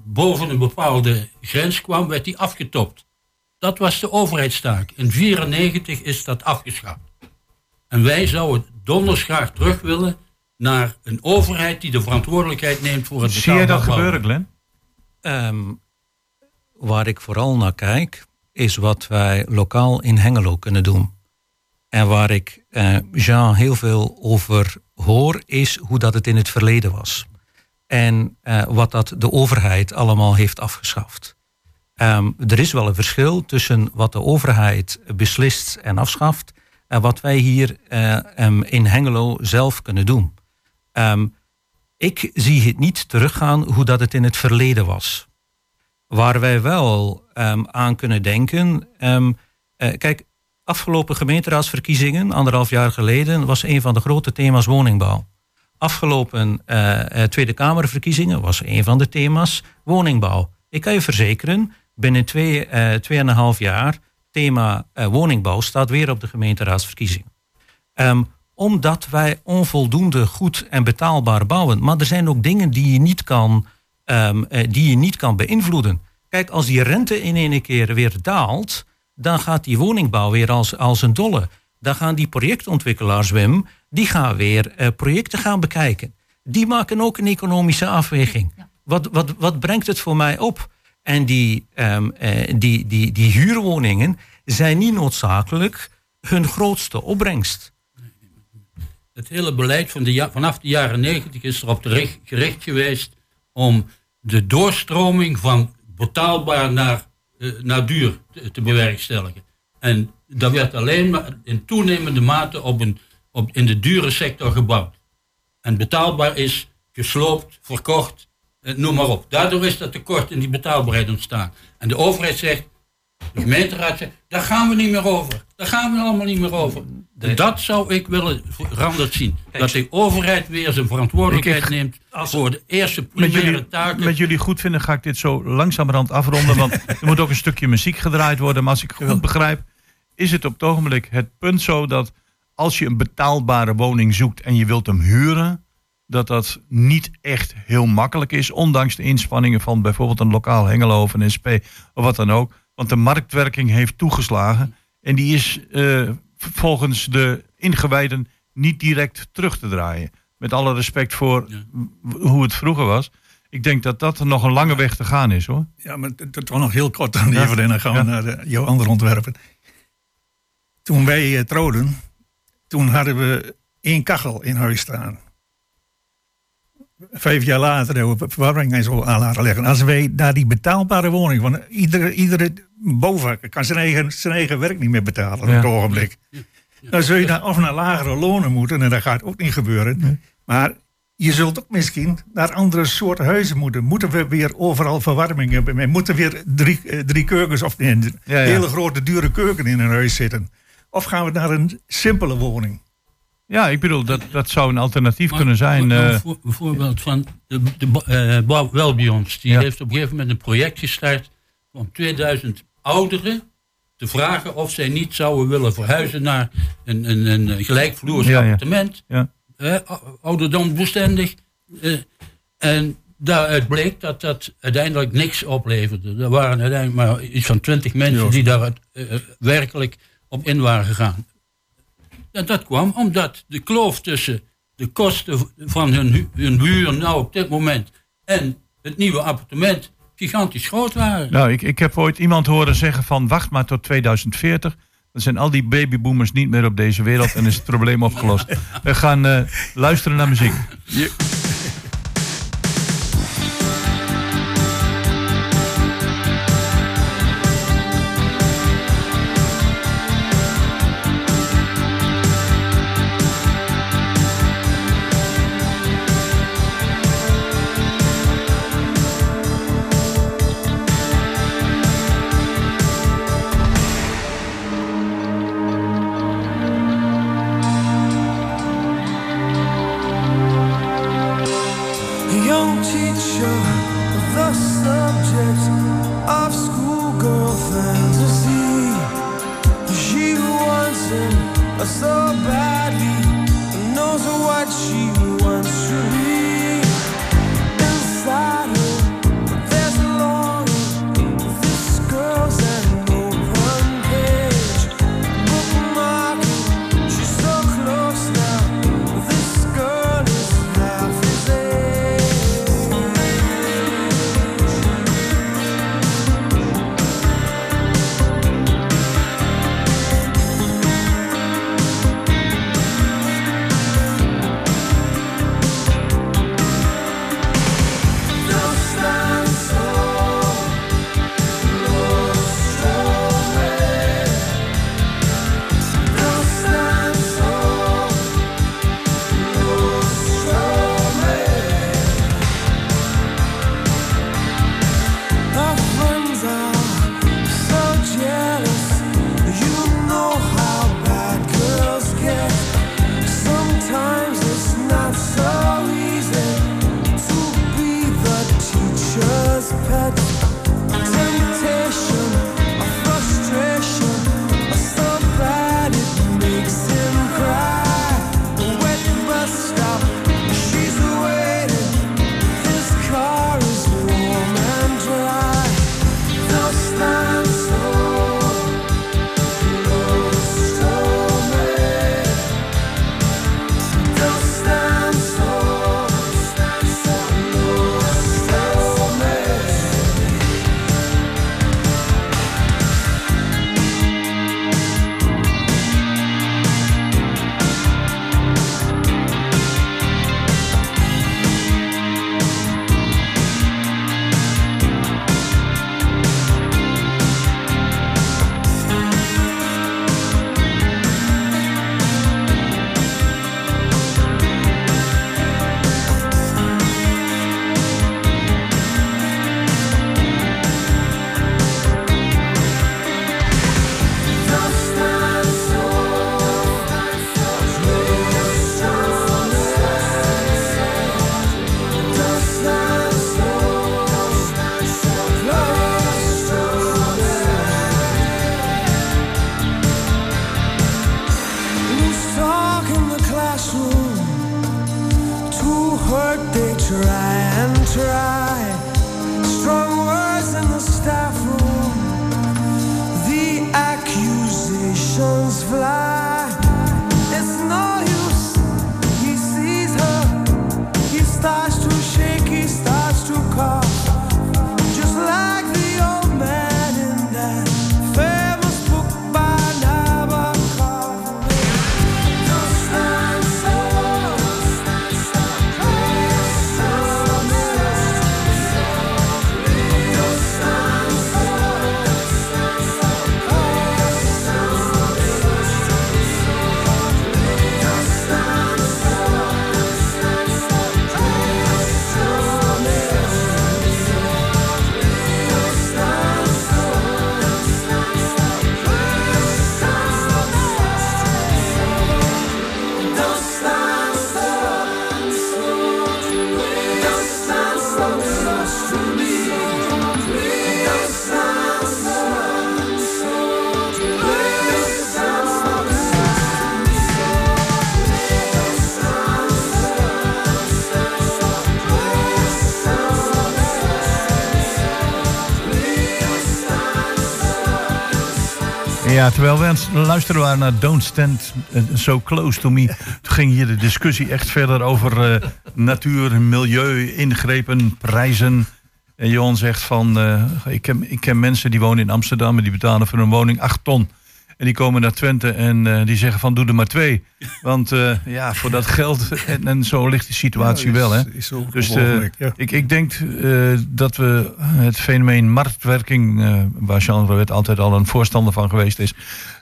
boven een bepaalde grens kwam, werd die afgetopt. Dat was de overheidstaak. In 1994 is dat afgeschaft. En wij zouden donders graag terug willen naar een overheid die de verantwoordelijkheid neemt voor het
Zie jij dat
betaalbaar
gebeuren, Glenn?
Ehm, waar ik vooral naar kijk, is wat wij lokaal in Hengelo kunnen doen. En waar ik eh, Jean heel veel over hoor, is hoe dat het in het verleden was. En eh, wat dat de overheid allemaal heeft afgeschaft. Ehm, er is wel een verschil tussen wat de overheid beslist en afschaft en wat wij hier eh, em, in Hengelo zelf kunnen doen. Ehm, ik zie het niet teruggaan hoe dat het in het verleden was. Waar wij wel ehm, aan kunnen denken. ehm, eh, kijk, afgelopen gemeenteraadsverkiezingen, anderhalf jaar geleden, was een van de grote thema's woningbouw. Afgelopen eh, eh, Tweede Kamerverkiezingen was een van de thema's woningbouw. Ik kan je verzekeren, binnen twee, eh, tweeënhalf jaar, thema woningbouw staat weer op de gemeenteraadsverkiezingen. Ehm, omdat wij onvoldoende goed en betaalbaar bouwen. Maar er zijn ook dingen die je niet kan, ehm, eh, die je niet kan beïnvloeden. Kijk, als die rente in ene keer weer daalt, dan gaat die woningbouw weer als, als een dolle. Dan gaan die projectontwikkelaars, Wim, die gaan weer eh, projecten gaan bekijken. Die maken ook een economische afweging. Wat, wat, wat brengt het voor mij op? En die, ehm, eh, die, die, die huurwoningen zijn niet noodzakelijk hun grootste opbrengst.
Het hele beleid van de ja- vanaf de jaren 90 is erop gericht geweest om de doorstroming van betaalbaar naar, eh, naar duur te, te bewerkstelligen. En dat werd alleen maar in toenemende mate op een, op, in de dure sector gebouwd. En betaalbaar is gesloopt, verkocht, eh, noem maar op. Daardoor is dat tekort in die betaalbaarheid ontstaan. En de overheid zegt, de gemeenteraad zegt, daar gaan we niet meer over. Daar gaan we allemaal niet meer over. Dat zou ik willen veranderd zien. Dat de overheid weer zijn verantwoordelijkheid
Ik-
neemt voor de eerste
Met
primaire
jullie,
taken.
met jullie goed vinden ga ik dit zo langzamerhand afronden. Want er moet ook een stukje muziek gedraaid worden. Maar als ik goed begrijp, is het op het ogenblik het punt zo dat als je een betaalbare woning zoekt en je wilt hem huren, dat dat niet echt heel makkelijk is. Ondanks de inspanningen van bijvoorbeeld een lokaal Hengelo of een SP of wat dan ook. Want de marktwerking heeft toegeslagen. En die is eh, volgens de ingewijden niet direct terug te draaien. Met alle respect voor hoe het vroeger was. Ik denk dat dat nog een lange weg te gaan is hoor.
Ja, maar dat, was nog heel kort dan
Ja.
even. En dan gaan we
Ja.
naar de, jouw andere ontwerpen. Toen wij eh, trouwden, toen hadden we één kachel in huis staan. Vijf jaar later we verwarming en zo aan laten leggen. Als wij naar die betaalbare woning, van iedere, iedere bouwvakker kan zijn eigen, zijn eigen werk niet meer betalen op
Ja.
het ogenblik. Dan zul je naar, of naar lagere lonen moeten, en dat gaat ook niet gebeuren. Maar je zult ook misschien naar andere soorten huizen moeten. Moeten we weer overal verwarming hebben? Moeten weer drie, eh, drie keukens of nee, een
Ja, ja.
hele grote dure keuken in een huis zitten? Of gaan we naar een simpele woning?
Ja, ik bedoel, dat, dat zou een alternatief
Maar-
kunnen zijn. eh,
Een voor- een voorbeeld van de, de eh, Bouw- Welbeyond. Die
Ja.
heeft op een gegeven moment een project gestart om 2000 ouderen te vragen of zij niet zouden willen verhuizen naar een, een, een gelijkvloers
Ja,
appartement.
Ja.
Eh. Eh, en daaruit bleek dat dat uiteindelijk niks opleverde. Er waren uiteindelijk maar iets van 20 mensen die daar eh, eh, werkelijk op in waren gegaan. En dat kwam omdat de kloof tussen de kosten van hun, hu- hun huur nou op dit moment en het nieuwe appartement gigantisch groot waren.
Nou, ik, ik heb ooit iemand horen zeggen van wacht maar tot 2040. Dan zijn al die babyboomers niet meer op deze wereld en is het probleem opgelost. We gaan eh, luisteren naar muziek.
So
Ja, terwijl we luisteren waren naar Don't Stand eh, So Close To Me... toen ging hier de discussie echt verder over eh, natuur, milieu, ingrepen, prijzen. En Johan zegt van, eh, ik, ken, ik ken mensen die wonen in Amsterdam... en die betalen voor een woning 8 ton. En die komen naar Twente en eh, die zeggen van, doe er maar twee. Want eh, ja, voor dat geld, en, en zo ligt die situatie
Ja, is-
wel. Hè?
is
dus
ja.
ik, ik denk eh, dat we het fenomeen marktwerking, eh, waar Jean Rouet altijd al een voorstander van geweest is,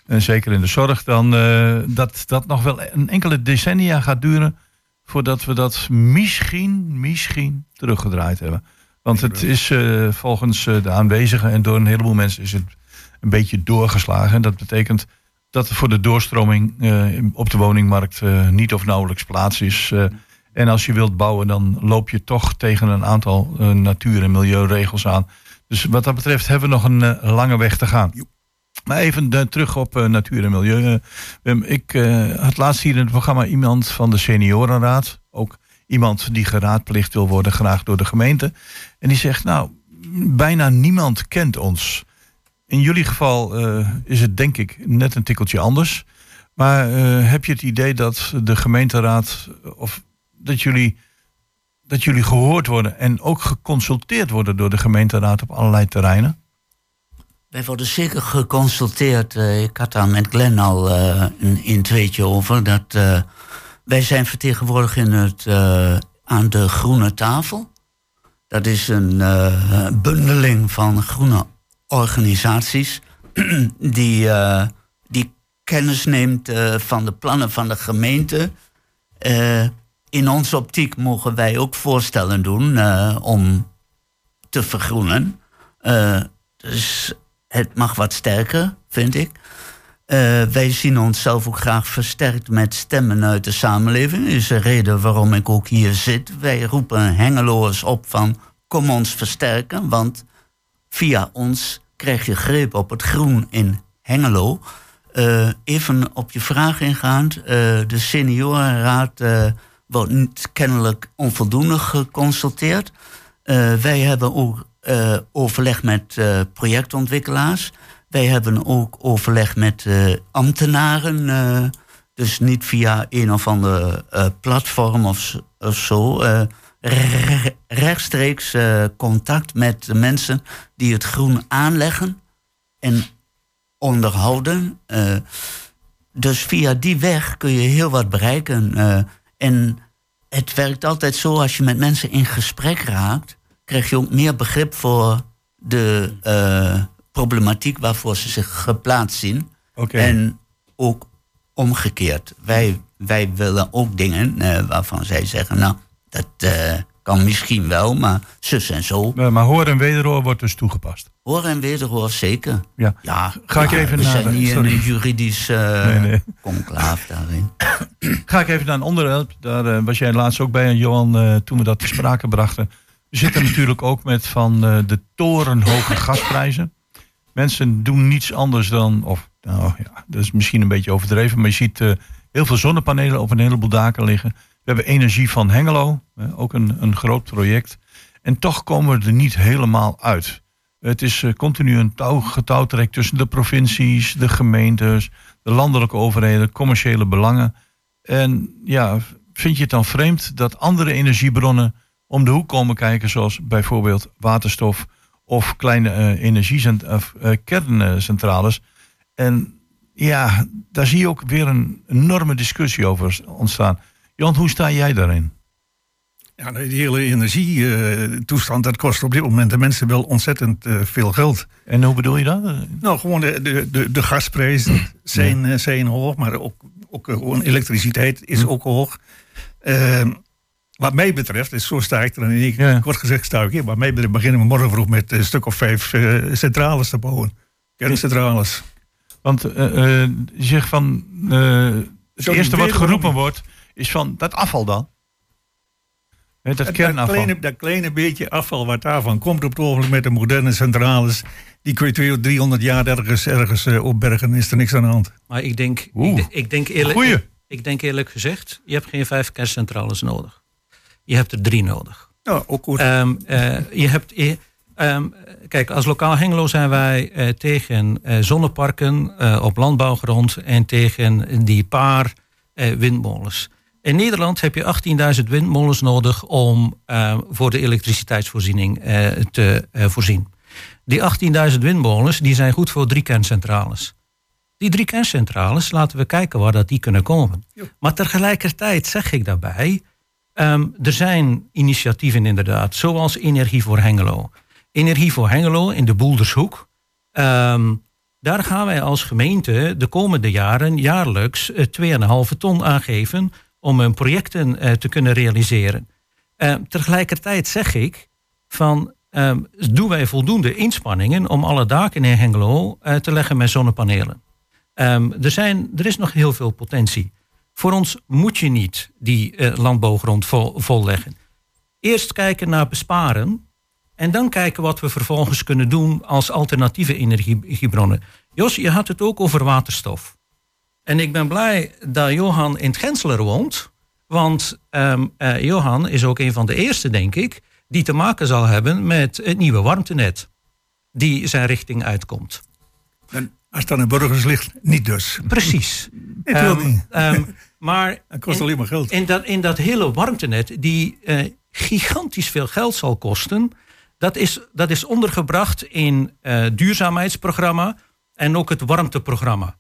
en zeker in de zorg, dan eh, dat dat nog wel een enkele decennia gaat duren voordat we dat misschien, misschien teruggedraaid hebben. Want het is eh, volgens eh, de aanwezigen en door een heleboel mensen is het een beetje doorgeslagen. En dat betekent dat er voor de doorstroming eh, op de woningmarkt eh, niet of nauwelijks plaats is. Eh, en als je wilt bouwen, dan loop je toch tegen een aantal natuur- en milieuregels aan. Dus wat dat betreft hebben we nog een lange weg te gaan. Maar even terug op natuur en milieu. Ik eh, had laatst hier in het programma iemand van de seniorenraad. Ook iemand die geraadplicht wil worden, graag door de gemeente. En die zegt, nou, bijna niemand kent ons. In jullie geval eh, is het denk ik net een tikkeltje anders. Maar eh, heb je het idee dat de gemeenteraad of dat jullie, dat jullie gehoord worden en ook geconsulteerd worden door de gemeenteraad op allerlei terreinen?
Wij worden zeker geconsulteerd. eh, ik had daar met Glenn al een, tweetje over. Dat, wij zijn vertegenwoordigd in het, aan de Groene Tafel. Dat is een bundeling van groene organisaties die, eh, die kennis neemt eh, van de plannen van de gemeente. Eh, in onze optiek mogen wij ook voorstellen doen om te vergroenen. Dus het mag wat sterker, vind ik. Wij zien onszelf ook graag versterkt met stemmen uit de samenleving. Is de reden waarom ik ook hier zit. Wij roepen Hengeloers op van kom ons versterken. Want via ons krijg je greep op het groen in Hengelo. Eh, even op je vraag ingaand. eh, de seniorenraad eh, wordt niet kennelijk onvoldoende geconsulteerd. Wij hebben ook overleg met projectontwikkelaars. Wij hebben ook overleg met ambtenaren. dus niet via een of ander platform of, of zo. Re- rechtstreeks eh, contact met de mensen die het groen aanleggen en onderhouden. Eh, dus via die weg kun je heel wat bereiken. eh, en het werkt altijd zo, als je met mensen in gesprek raakt, krijg je ook meer begrip voor de problematiek waarvoor ze zich geplaatst zien. En ook omgekeerd. Wij, wij willen ook dingen waarvan zij zeggen, nou, dat eh, kan misschien wel, maar zus en zo.
Maar, maar hoor en wederhoor wordt dus toegepast.
Hoor en wederhoor, zeker.
Ja.
Ja,
Ga ik even
we
naar
zijn
de-
niet in een juridisch eh
Nee, nee.
conclaaf daarin.
Ga ik even naar een onderwerp. Daar eh, was jij laatst ook bij, Johan, eh, toen we dat te sprake brachten. We zitten natuurlijk ook met van eh, de torenhoge gasprijzen. Mensen doen niets anders dan, of nou ja, dat is misschien een beetje overdreven, maar je ziet eh, heel veel zonnepanelen op een heleboel daken liggen. We hebben Energie van Hengelo, ook een, een groot project. En toch komen we er niet helemaal uit. Het is eh, continu een touw, getouwtrek tussen de provincies, de gemeentes, de landelijke overheden, commerciële belangen. En ja, vind je het dan vreemd dat andere energiebronnen om de hoek komen kijken, zoals bijvoorbeeld waterstof of kleine eh, kerncentrales? En ja, daar zie je ook weer een enorme discussie over ontstaan. Jan, hoe sta jij daarin?
Ja, die hele energietoestand, dat kost op dit moment de mensen wel ontzettend eh, veel geld.
En hoe bedoel je dat?
Nou, gewoon de, de, de, de gasprijzen zijn, eh, zijn hoog, maar ook, ook eh, gewoon elektriciteit is ook hoog. Ehm, wat mij betreft, is zo sta ik er en ik, kort gezegd sta ik hier, wat mij betreft beginnen we morgen vroeg met een stuk of vijf centrales te bouwen. Kerncentrales.
Want je zegt van, het eerste wat geroepen wordt, is van dat afval dan. Dat
kleine, dat kleine beetje afval wat daarvan komt op het ogenblik met de moderne centrales, die kun je 200, 300 jaar ergens, ergens eh, opbergen, is er niks aan de hand.
Maar ik denk, ik, denk- ik, denk eerlijk, ik, ik denk eerlijk gezegd, je hebt geen vijf kerncentrales nodig. Je hebt er drie nodig.
Ja, ook goed.
Ehm, eh, je hebt, je- ehm, kijk, als lokaal Hengelo zijn wij eh, tegen eh, zonneparken eh, op landbouwgrond en tegen die paar eh, windmolens. In Nederland heb je 18.000 windmolens nodig om eh, voor de elektriciteitsvoorziening eh, te eh, voorzien. Die 18.000 windmolens die zijn goed voor drie kerncentrales. Die drie kerncentrales, laten we kijken waar dat die kunnen komen. Maar tegelijkertijd zeg ik daarbij, ehm, er zijn initiatieven inderdaad, zoals Energie voor Hengelo. Energie voor Hengelo in de Boeldershoek. ehm, daar gaan wij als gemeente de komende jaren jaarlijks eh, 2,5 ton aangeven om hun projecten eh, te kunnen realiseren. Eh, tegelijkertijd zeg ik van ehm, doen wij voldoende inspanningen om alle daken in Hengelo eh, te leggen met zonnepanelen. Ehm, er, zijn, er is nog heel veel potentie. Voor ons moet je niet die landbouwgrond vol, volleggen. Eerst kijken naar besparen en dan kijken wat we vervolgens kunnen doen als alternatieve energiebronnen. Jos, je had het ook over waterstof. En ik ben blij dat Johan in het Gensler woont. Want ehm, eh, Johan is ook een van de eerste, denk ik, die te maken zal hebben met het nieuwe warmtenet. Die zijn richting uitkomt.
En als aan de burgers ligt, niet dus.
Precies.
Ik wil
Ehm,
niet.
ehm, maar
Dat kost
in-
alleen maar geld.
In dat, in dat hele warmtenet, die eh, gigantisch veel geld zal kosten, dat is, dat is ondergebracht in eh duurzaamheidsprogramma en ook het warmteprogramma.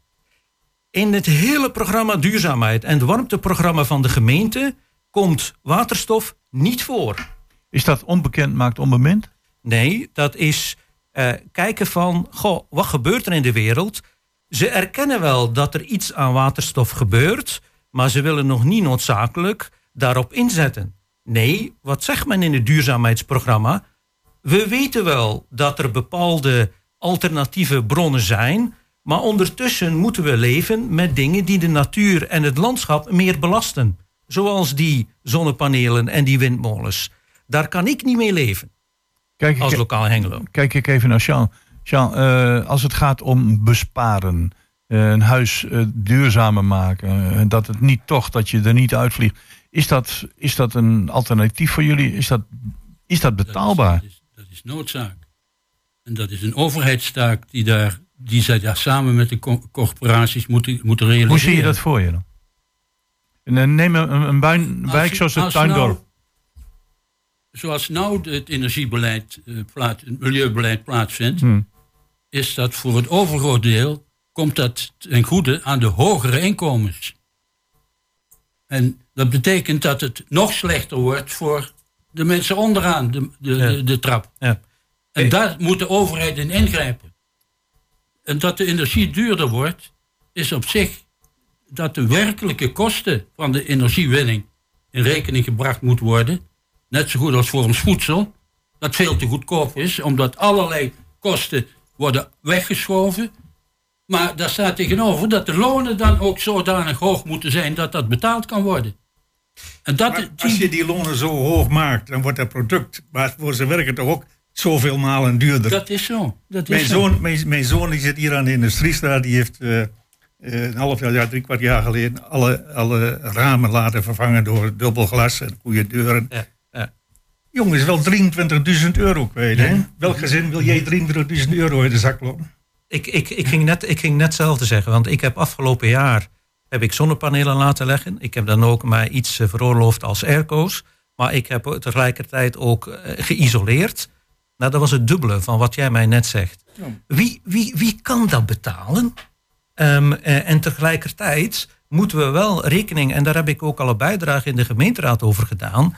In het hele programma duurzaamheid en het warmteprogramma van de gemeente komt waterstof niet voor.
Is dat onbekend maakt onbemind?
Nee, dat is eh, kijken van, goh, wat gebeurt er in de wereld? Ze erkennen wel dat er iets aan waterstof gebeurt, maar ze willen nog niet noodzakelijk daarop inzetten. Nee, wat zegt men in het duurzaamheidsprogramma? We weten wel dat er bepaalde alternatieve bronnen zijn, maar ondertussen moeten we leven met dingen die de natuur en het landschap meer belasten. Zoals die zonnepanelen en die windmolens. Daar kan ik niet mee leven.
Kijk,
als lokaal Hengelo.
Kijk ik even naar Jean. Jean, eh, als het gaat om besparen, eh, een huis eh, duurzamer maken, dat het niet toch, dat je er niet uitvliegt. Is dat, is dat een alternatief voor jullie? Is dat, is dat betaalbaar?
Dat is noodzaak. En dat is een overheidstaak die, daar, die zij daar samen met de co- corporaties moeten, moeten realiseren.
Hoe zie je dat voor je dan? Eh, neem een, een
Als
wijk zoals het
als
Tuindorp.
nou- zoals nou het energiebeleid, eh, plaat, het milieubeleid plaatsvindt,
Hmm.
is dat voor het overgroot deel, komt dat ten goede aan de hogere inkomens. En dat betekent dat het nog slechter wordt voor de mensen onderaan de, de, de, de trap. En daar moet de overheid in ingrijpen. En dat de energie duurder wordt, is op zich dat de werkelijke kosten van de energiewinning in rekening gebracht moet worden. Net zo goed als voor ons voedsel, dat veel te goedkoop is, omdat allerlei kosten worden weggeschoven. Maar daar staat tegenover dat de lonen dan ook zodanig hoog moeten zijn dat dat betaald kan worden. En dat,
Maar als je die lonen zo hoog maakt, dan wordt dat product waarvoor ze werken toch ook zoveel malen duurder.
Dat is zo. Dat is
mijn,
zo.
zoon, mijn, mijn zoon die zit hier aan de industriestraat, die heeft eh, eh, een half jaar, ja, drie kwart jaar geleden alle, alle ramen laten vervangen door dubbel glas en goede deuren.
Ja, ja.
Jongens, wel 23.000 euro kwijt. Hè? Welk gezin wil jij 23.000 euro in de zak kloppen?
Ik, ik, ik, ging net, ik ging net hetzelfde zeggen, want ik heb afgelopen jaar heb ik zonnepanelen laten leggen. Ik heb dan ook mij iets veroorloofd als airco's. Maar ik heb tegelijkertijd ook eh, geïsoleerd. Nou, dat was het dubbele van wat jij mij net zegt. Wie, wie, wie kan dat betalen? Ehm, eh, en tegelijkertijd moeten we wel rekening, en daar heb ik ook al een bijdrage in de gemeenteraad over gedaan.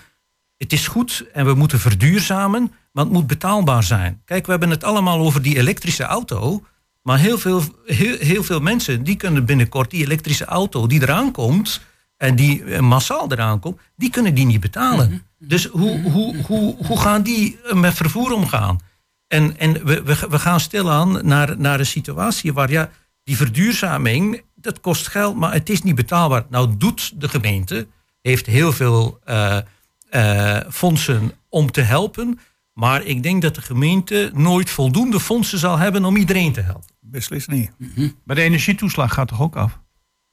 Het is goed en we moeten verduurzamen, maar het moet betaalbaar zijn. Kijk, we hebben het allemaal over die elektrische auto. Maar heel veel, heel, heel veel mensen die kunnen binnenkort die elektrische auto die eraan komt. En die eh, massaal eraan komt, die kunnen die niet betalen. Dus hoe, hoe, hoe, hoe gaan die eh, met vervoer omgaan? En, en we, we, we gaan stilaan naar, naar een situatie waar ja, die verduurzaming, dat kost geld, maar het is niet betaalbaar. Nou doet de gemeente, heeft heel veel eh, eh, fondsen om te helpen. Maar ik denk dat de gemeente nooit voldoende fondsen zal hebben om iedereen te helpen.
Beslist niet.
Maar de energietoeslag gaat toch ook af?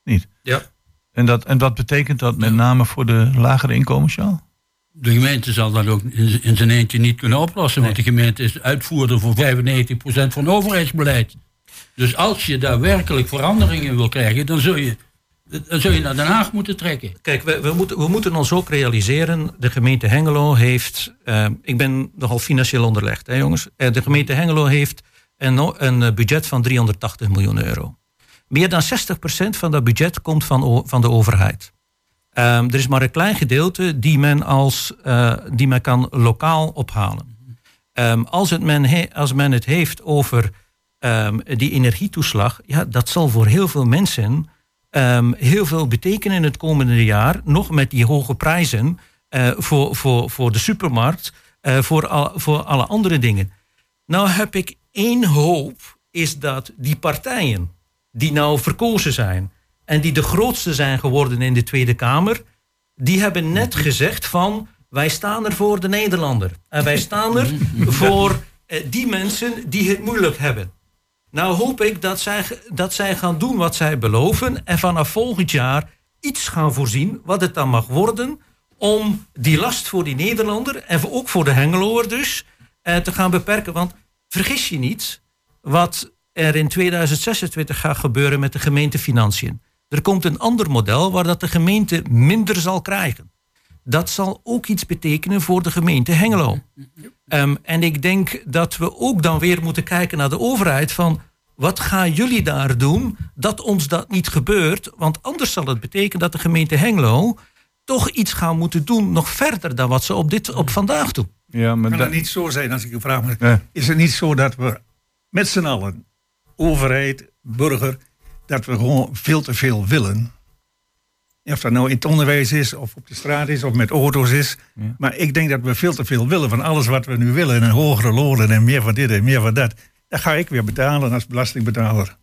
Niet?
Ja.
En, dat, en wat betekent dat met name voor de lagere inkomens, Jan?
De gemeente zal dat ook in in zijn eentje niet kunnen oplossen. Want de gemeente is uitvoerder voor 95% van overheidsbeleid. Dus als je daar werkelijk veranderingen wil krijgen, dan zul je, dan zul je naar Den Haag moeten trekken.
Kijk, we, we, moeten, we moeten ons ook realiseren. De gemeente Hengelo heeft. eh, ik ben nogal financieel onderlegd, hè, jongens. Eh, de gemeente Hengelo heeft een, een eh, budget van 380 miljoen euro. Meer dan 60% van dat budget komt van, van de overheid. Ehm, er is maar een klein gedeelte die men, als, eh, die men kan lokaal ophalen. Ehm, als, het men als men het heeft over ehm, die energietoeslag, ja, dat zal voor heel veel mensen heel veel betekenen in het komende jaar. Nog met die hoge prijzen eh, voor, voor, voor de supermarkt, eh, voor, al, voor alle andere dingen. Nou heb ik één hoop, is dat die partijen die nou verkozen zijn en die de grootste zijn geworden in de Tweede Kamer, die hebben net gezegd van wij staan er voor de Nederlander. En wij staan er voor eh, die mensen die het moeilijk hebben. Nou hoop ik dat zij, dat zij gaan doen wat zij beloven en vanaf volgend jaar iets gaan voorzien, wat het dan mag worden, om die last voor die Nederlander en ook voor de Hengeloer dus, eh, te gaan beperken. Want vergis je niet wat er in 2026 gaat gebeuren met de gemeentefinanciën. Er komt een ander model waar dat de gemeente minder zal krijgen. Dat zal ook iets betekenen voor de gemeente Hengelo. Ehm, en ik denk dat we ook dan weer moeten kijken naar de overheid van wat gaan jullie daar doen dat ons dat niet gebeurt? Want anders zal het betekenen dat de gemeente Hengelo toch iets gaan moeten doen nog verder dan wat ze op, dit, op vandaag doen.
Ja, maar
Kan het niet zo zijn, als ik u vraag, maar is het niet zo dat we met z'n allen, overheid, burger, dat we gewoon veel te veel willen? Of dat nou in het onderwijs is, of op de straat is, of met auto's is. Maar ik denk dat we veel te veel willen van alles wat we nu willen. En hogere lonen en meer van dit en meer van dat. Dat ga ik weer betalen als belastingbetaler.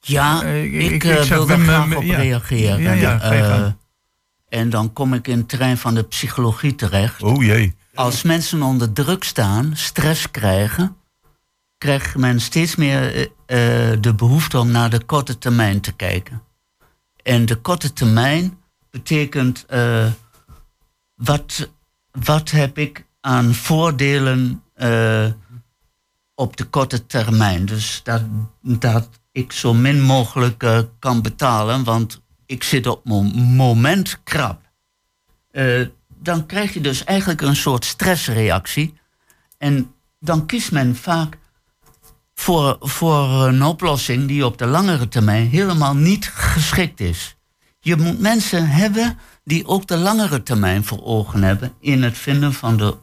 Ja,
Eh, ik-
ik,
ik-
eh,
ik
wil daar
Wim,
graag
eh,
op
ja.
reageren.
Ja, ja,
Eh, en dan kom ik in het terrein van de psychologie terecht.
Oh jee.
Als mensen onder druk staan, stress krijgen, krijgt men steeds meer eh, eh, de behoefte om naar de korte termijn te kijken. En de korte termijn betekent eh, wat, wat heb ik aan voordelen op de korte termijn. Dus dat, dat ik zo min mogelijk kan betalen, want ik zit op mijn moment krap. Dan krijg je dus eigenlijk een soort stressreactie. En dan kiest men vaak voor, voor een oplossing die op de langere termijn helemaal niet geschikt is. Je moet mensen hebben die ook de langere termijn voor ogen hebben in het vinden van de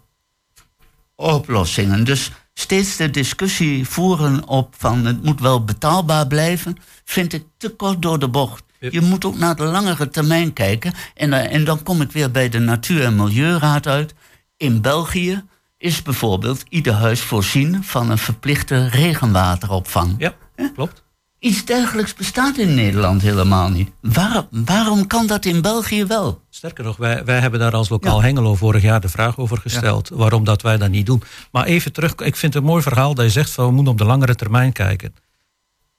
oplossingen. Dus steeds de discussie voeren op van het moet wel betaalbaar blijven, vind ik te kort door de bocht. Je moet ook naar de langere termijn kijken. En, eh, en dan kom ik weer bij de Natuur- en Milieuraad uit. In België is bijvoorbeeld ieder huis voorzien van een verplichte regenwateropvang.
Ja, klopt.
Iets dergelijks bestaat in Nederland helemaal niet. Waar- waarom kan dat in België wel?
Sterker nog, wij, wij hebben daar als lokaal Hengelo vorig jaar de vraag over gesteld. Waarom dat wij dat niet doen. Maar even terug, ik vind het een mooi verhaal dat je zegt van we moeten op de langere termijn kijken.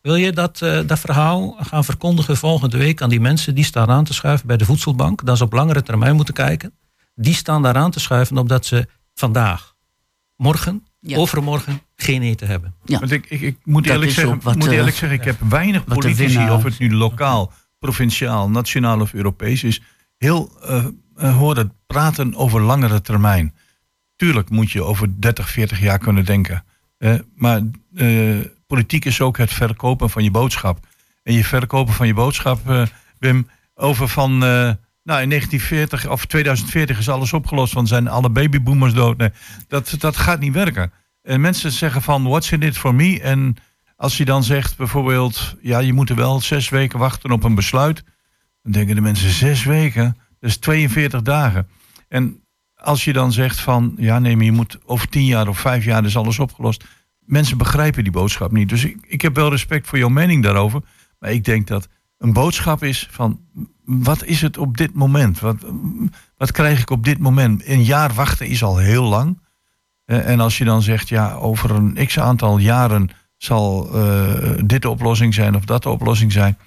Wil je dat, eh, dat verhaal gaan verkondigen volgende week aan die mensen die staan aan te schuiven bij de voedselbank? Dat ze op langere termijn moeten kijken. Die staan daar aan te schuiven omdat ze vandaag, morgen, overmorgen geen eten hebben.
Want ik, ik, ik moet eerlijk, zeggen,
wat,
moet
eh,
eerlijk zeggen, ik heb weinig politici, of het nu lokaal, provinciaal, nationaal of Europees is, heel eh, eh, horen praten over langere termijn. Tuurlijk moet je over 30, 40 jaar kunnen denken. Eh, maar eh, politiek is ook het verkopen van je boodschap. En je verkopen van je boodschap, eh, Wim, over van. Nou, in 1940 of 2040 is alles opgelost, want zijn alle babyboomers dood. Dat, dat gaat niet werken. En mensen zeggen van, what's in it for me? En als je dan zegt bijvoorbeeld, ja, je moet er wel zes weken wachten op een besluit. Dan denken de mensen, zes weken? Dat is 42 dagen. En als je dan zegt van, ja nee, maar je moet over tien jaar of vijf jaar is alles opgelost. Mensen begrijpen die boodschap niet. Dus ik, ik heb wel respect voor jouw mening daarover. Maar ik denk dat een boodschap is van, wat is het op dit moment? Wat, wat krijg ik op dit moment? Een jaar wachten is al heel lang. Eh, En als je dan zegt, ja, over een x aantal jaren zal eh, dit de oplossing zijn of dat de oplossing zijn.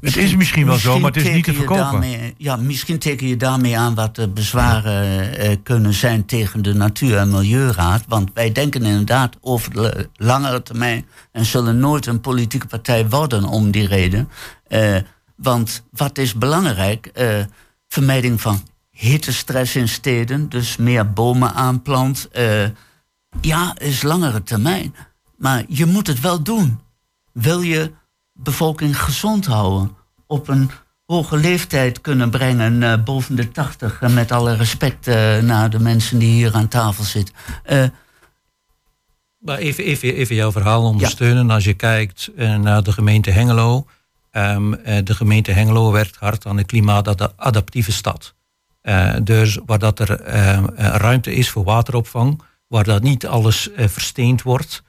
Het is misschien wel zo, maar het is niet te verkopen.
daarmee- ja, misschien teken je daarmee aan wat de bezwaren eh, kunnen zijn tegen de Natuur- en Milieuraad. Want wij denken inderdaad over de langere termijn en zullen nooit een politieke partij worden om die reden. Eh, want wat is belangrijk? Eh, vermijding van hittestress in steden, dus meer bomen aanplant. Eh, ja, is langere termijn. Maar je moet het wel doen. Wil je bevolking gezond houden, op een hoge leeftijd kunnen brengen, eh, boven de 80, en met alle respect eh, naar de mensen die hier aan tafel zitten. Eh,
Maar even, even, even jouw verhaal ondersteunen. Als je kijkt eh, naar de gemeente Hengelo. Ehm, eh, de gemeente Hengelo werkt hard aan een klimaatadaptieve stad. Eh, dus waar dat er ehm, eh, ruimte is voor wateropvang, waar dat niet alles eh, versteend wordt,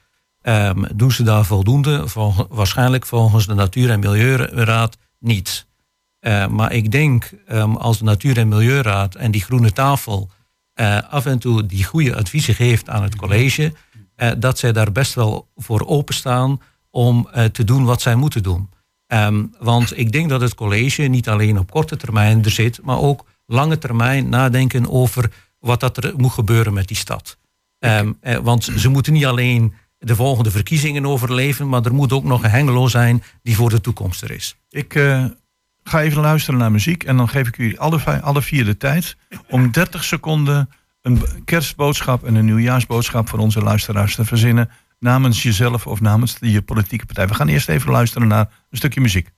ehm, doen ze daar voldoende. Waarschijnlijk volgens de Natuur- en Milieuraad niet. Eh, maar ik denk ehm, als de Natuur- en Milieuraad en die groene tafel eh, af en toe die goede adviezen geeft aan het college, eh, dat zij daar best wel voor openstaan om eh, te doen wat zij moeten doen. Ehm, want ik denk dat het college niet alleen op korte termijn er zit, maar ook lange termijn nadenken over wat dat er moet gebeuren met die stad. Ehm, want ze moeten niet alleen de volgende verkiezingen overleven, maar er moet ook nog een Hengelo zijn die voor de toekomst er is.
Ik eh, ga even luisteren naar muziek en dan geef ik u alle, alle vier de tijd om 30 seconden een kerstboodschap en een nieuwjaarsboodschap voor onze luisteraars te verzinnen namens jezelf of namens je politieke partij. We gaan eerst even luisteren naar een stukje muziek.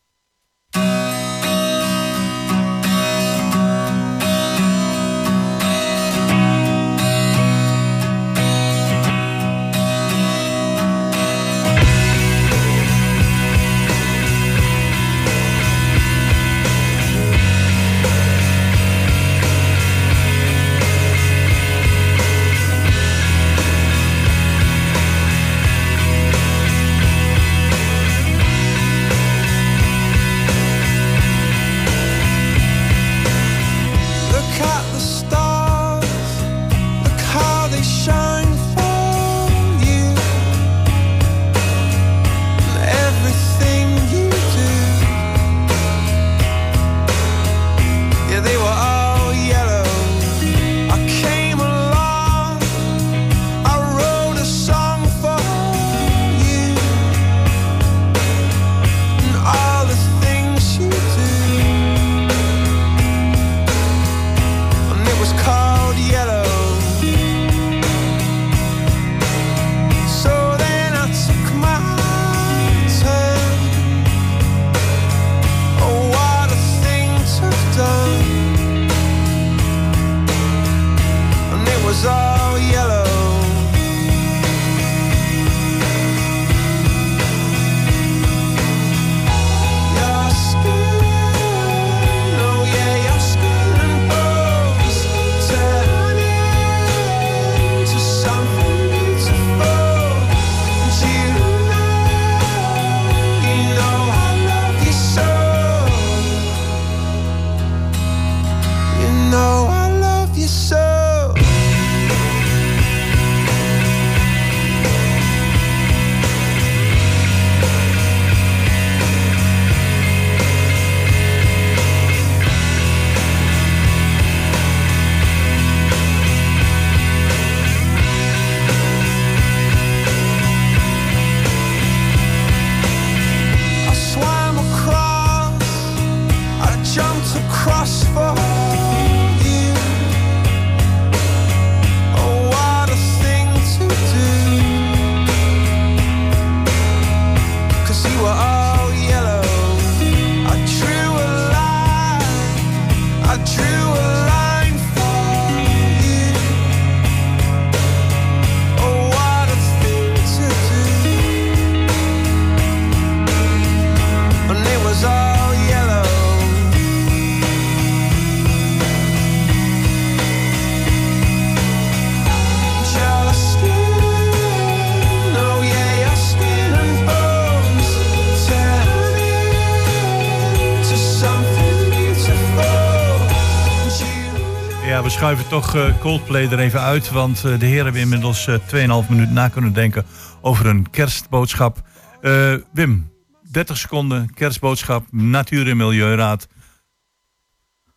Schuiven toch eh, Coldplay er even uit. Want eh, de heren hebben inmiddels eh 2,5 minuut na kunnen denken over een kerstboodschap. Eh, Wim, 30 seconden, kerstboodschap, Natuur- en Milieuraad.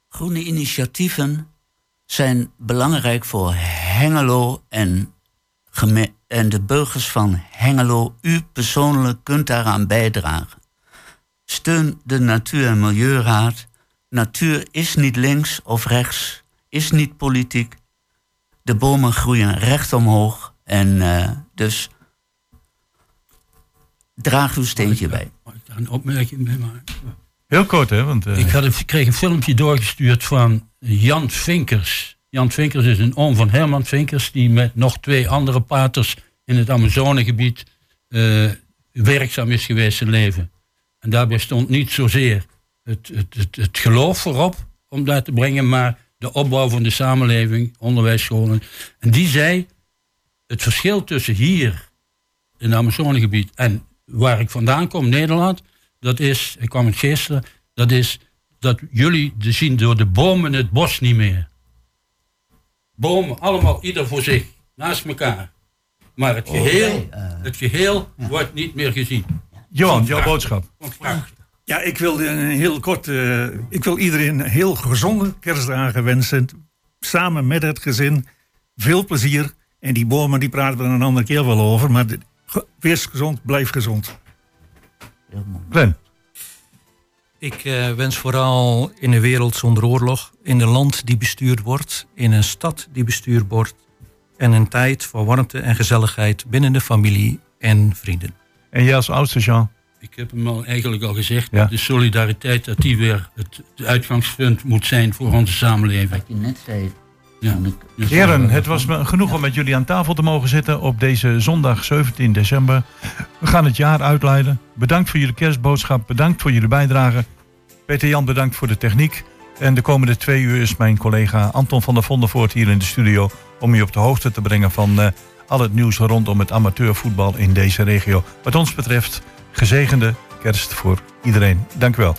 Groene initiatieven zijn belangrijk voor Hengelo en, en de burgers van Hengelo. U persoonlijk kunt daaraan bijdragen. Steun de Natuur- en Milieuraad. Natuur is niet links of rechts, is niet politiek. De bomen groeien recht omhoog en eh, dus draag uw steentje bij.
daar een opmerking bij maken?
Heel kort, hè? Want, eh,
Ik had een, kreeg een filmpje doorgestuurd van Jan Vinkers. Jan Vinkers is een oom van Herman Vinkers, die met nog twee andere paters in het Amazonegebied eh, werkzaam is geweest zijn leven. En daarbij stond niet zozeer het, het, het, het geloof voorop om daar te brengen, maar de opbouw van de samenleving, onderwijsscholen. En die zei, het verschil tussen hier in het Amazonegebied en waar ik vandaan kom, Nederland, dat is, ik kwam in Geesteren, dat is dat jullie de zien door de bomen het bos niet meer. Bomen, allemaal ieder voor zich, naast elkaar. Maar het geheel, het geheel wordt niet meer gezien.
Johan, jouw boodschap.
Ja, ik wil een heel kort. eh, ik wil iedereen heel gezonde kerstdagen wensen. Samen met het gezin. Veel plezier. En die bomen, die praten we een andere keer wel over. Maar de- ge- wees gezond, blijf gezond.
Glenn.
Ik eh, wens vooral in een wereld zonder oorlog, in een land die bestuurd wordt, in een stad die bestuurd wordt en een tijd voor warmte en gezelligheid binnen de familie en vrienden.
En jij als oudste, Jean?
Ik heb hem al eigenlijk al gezegd,
Ja.
de solidariteit, dat die weer het, het uitgangspunt moet zijn voor onze samenleving. Wat
je net zei.
Ja.
Heren, het was me genoeg om met jullie aan tafel te mogen zitten op deze zondag 17 december. We gaan het jaar uitleiden. Bedankt voor jullie kerstboodschap. Bedankt voor jullie bijdrage. Peter Jan, bedankt voor de techniek. En de komende twee uur is mijn collega Anton van der Vondervoort hier in de studio... om je op de hoogte te brengen van eh, al het nieuws rondom het amateurvoetbal in deze regio. Wat ons betreft, gezegende kerst voor iedereen. Dank u wel.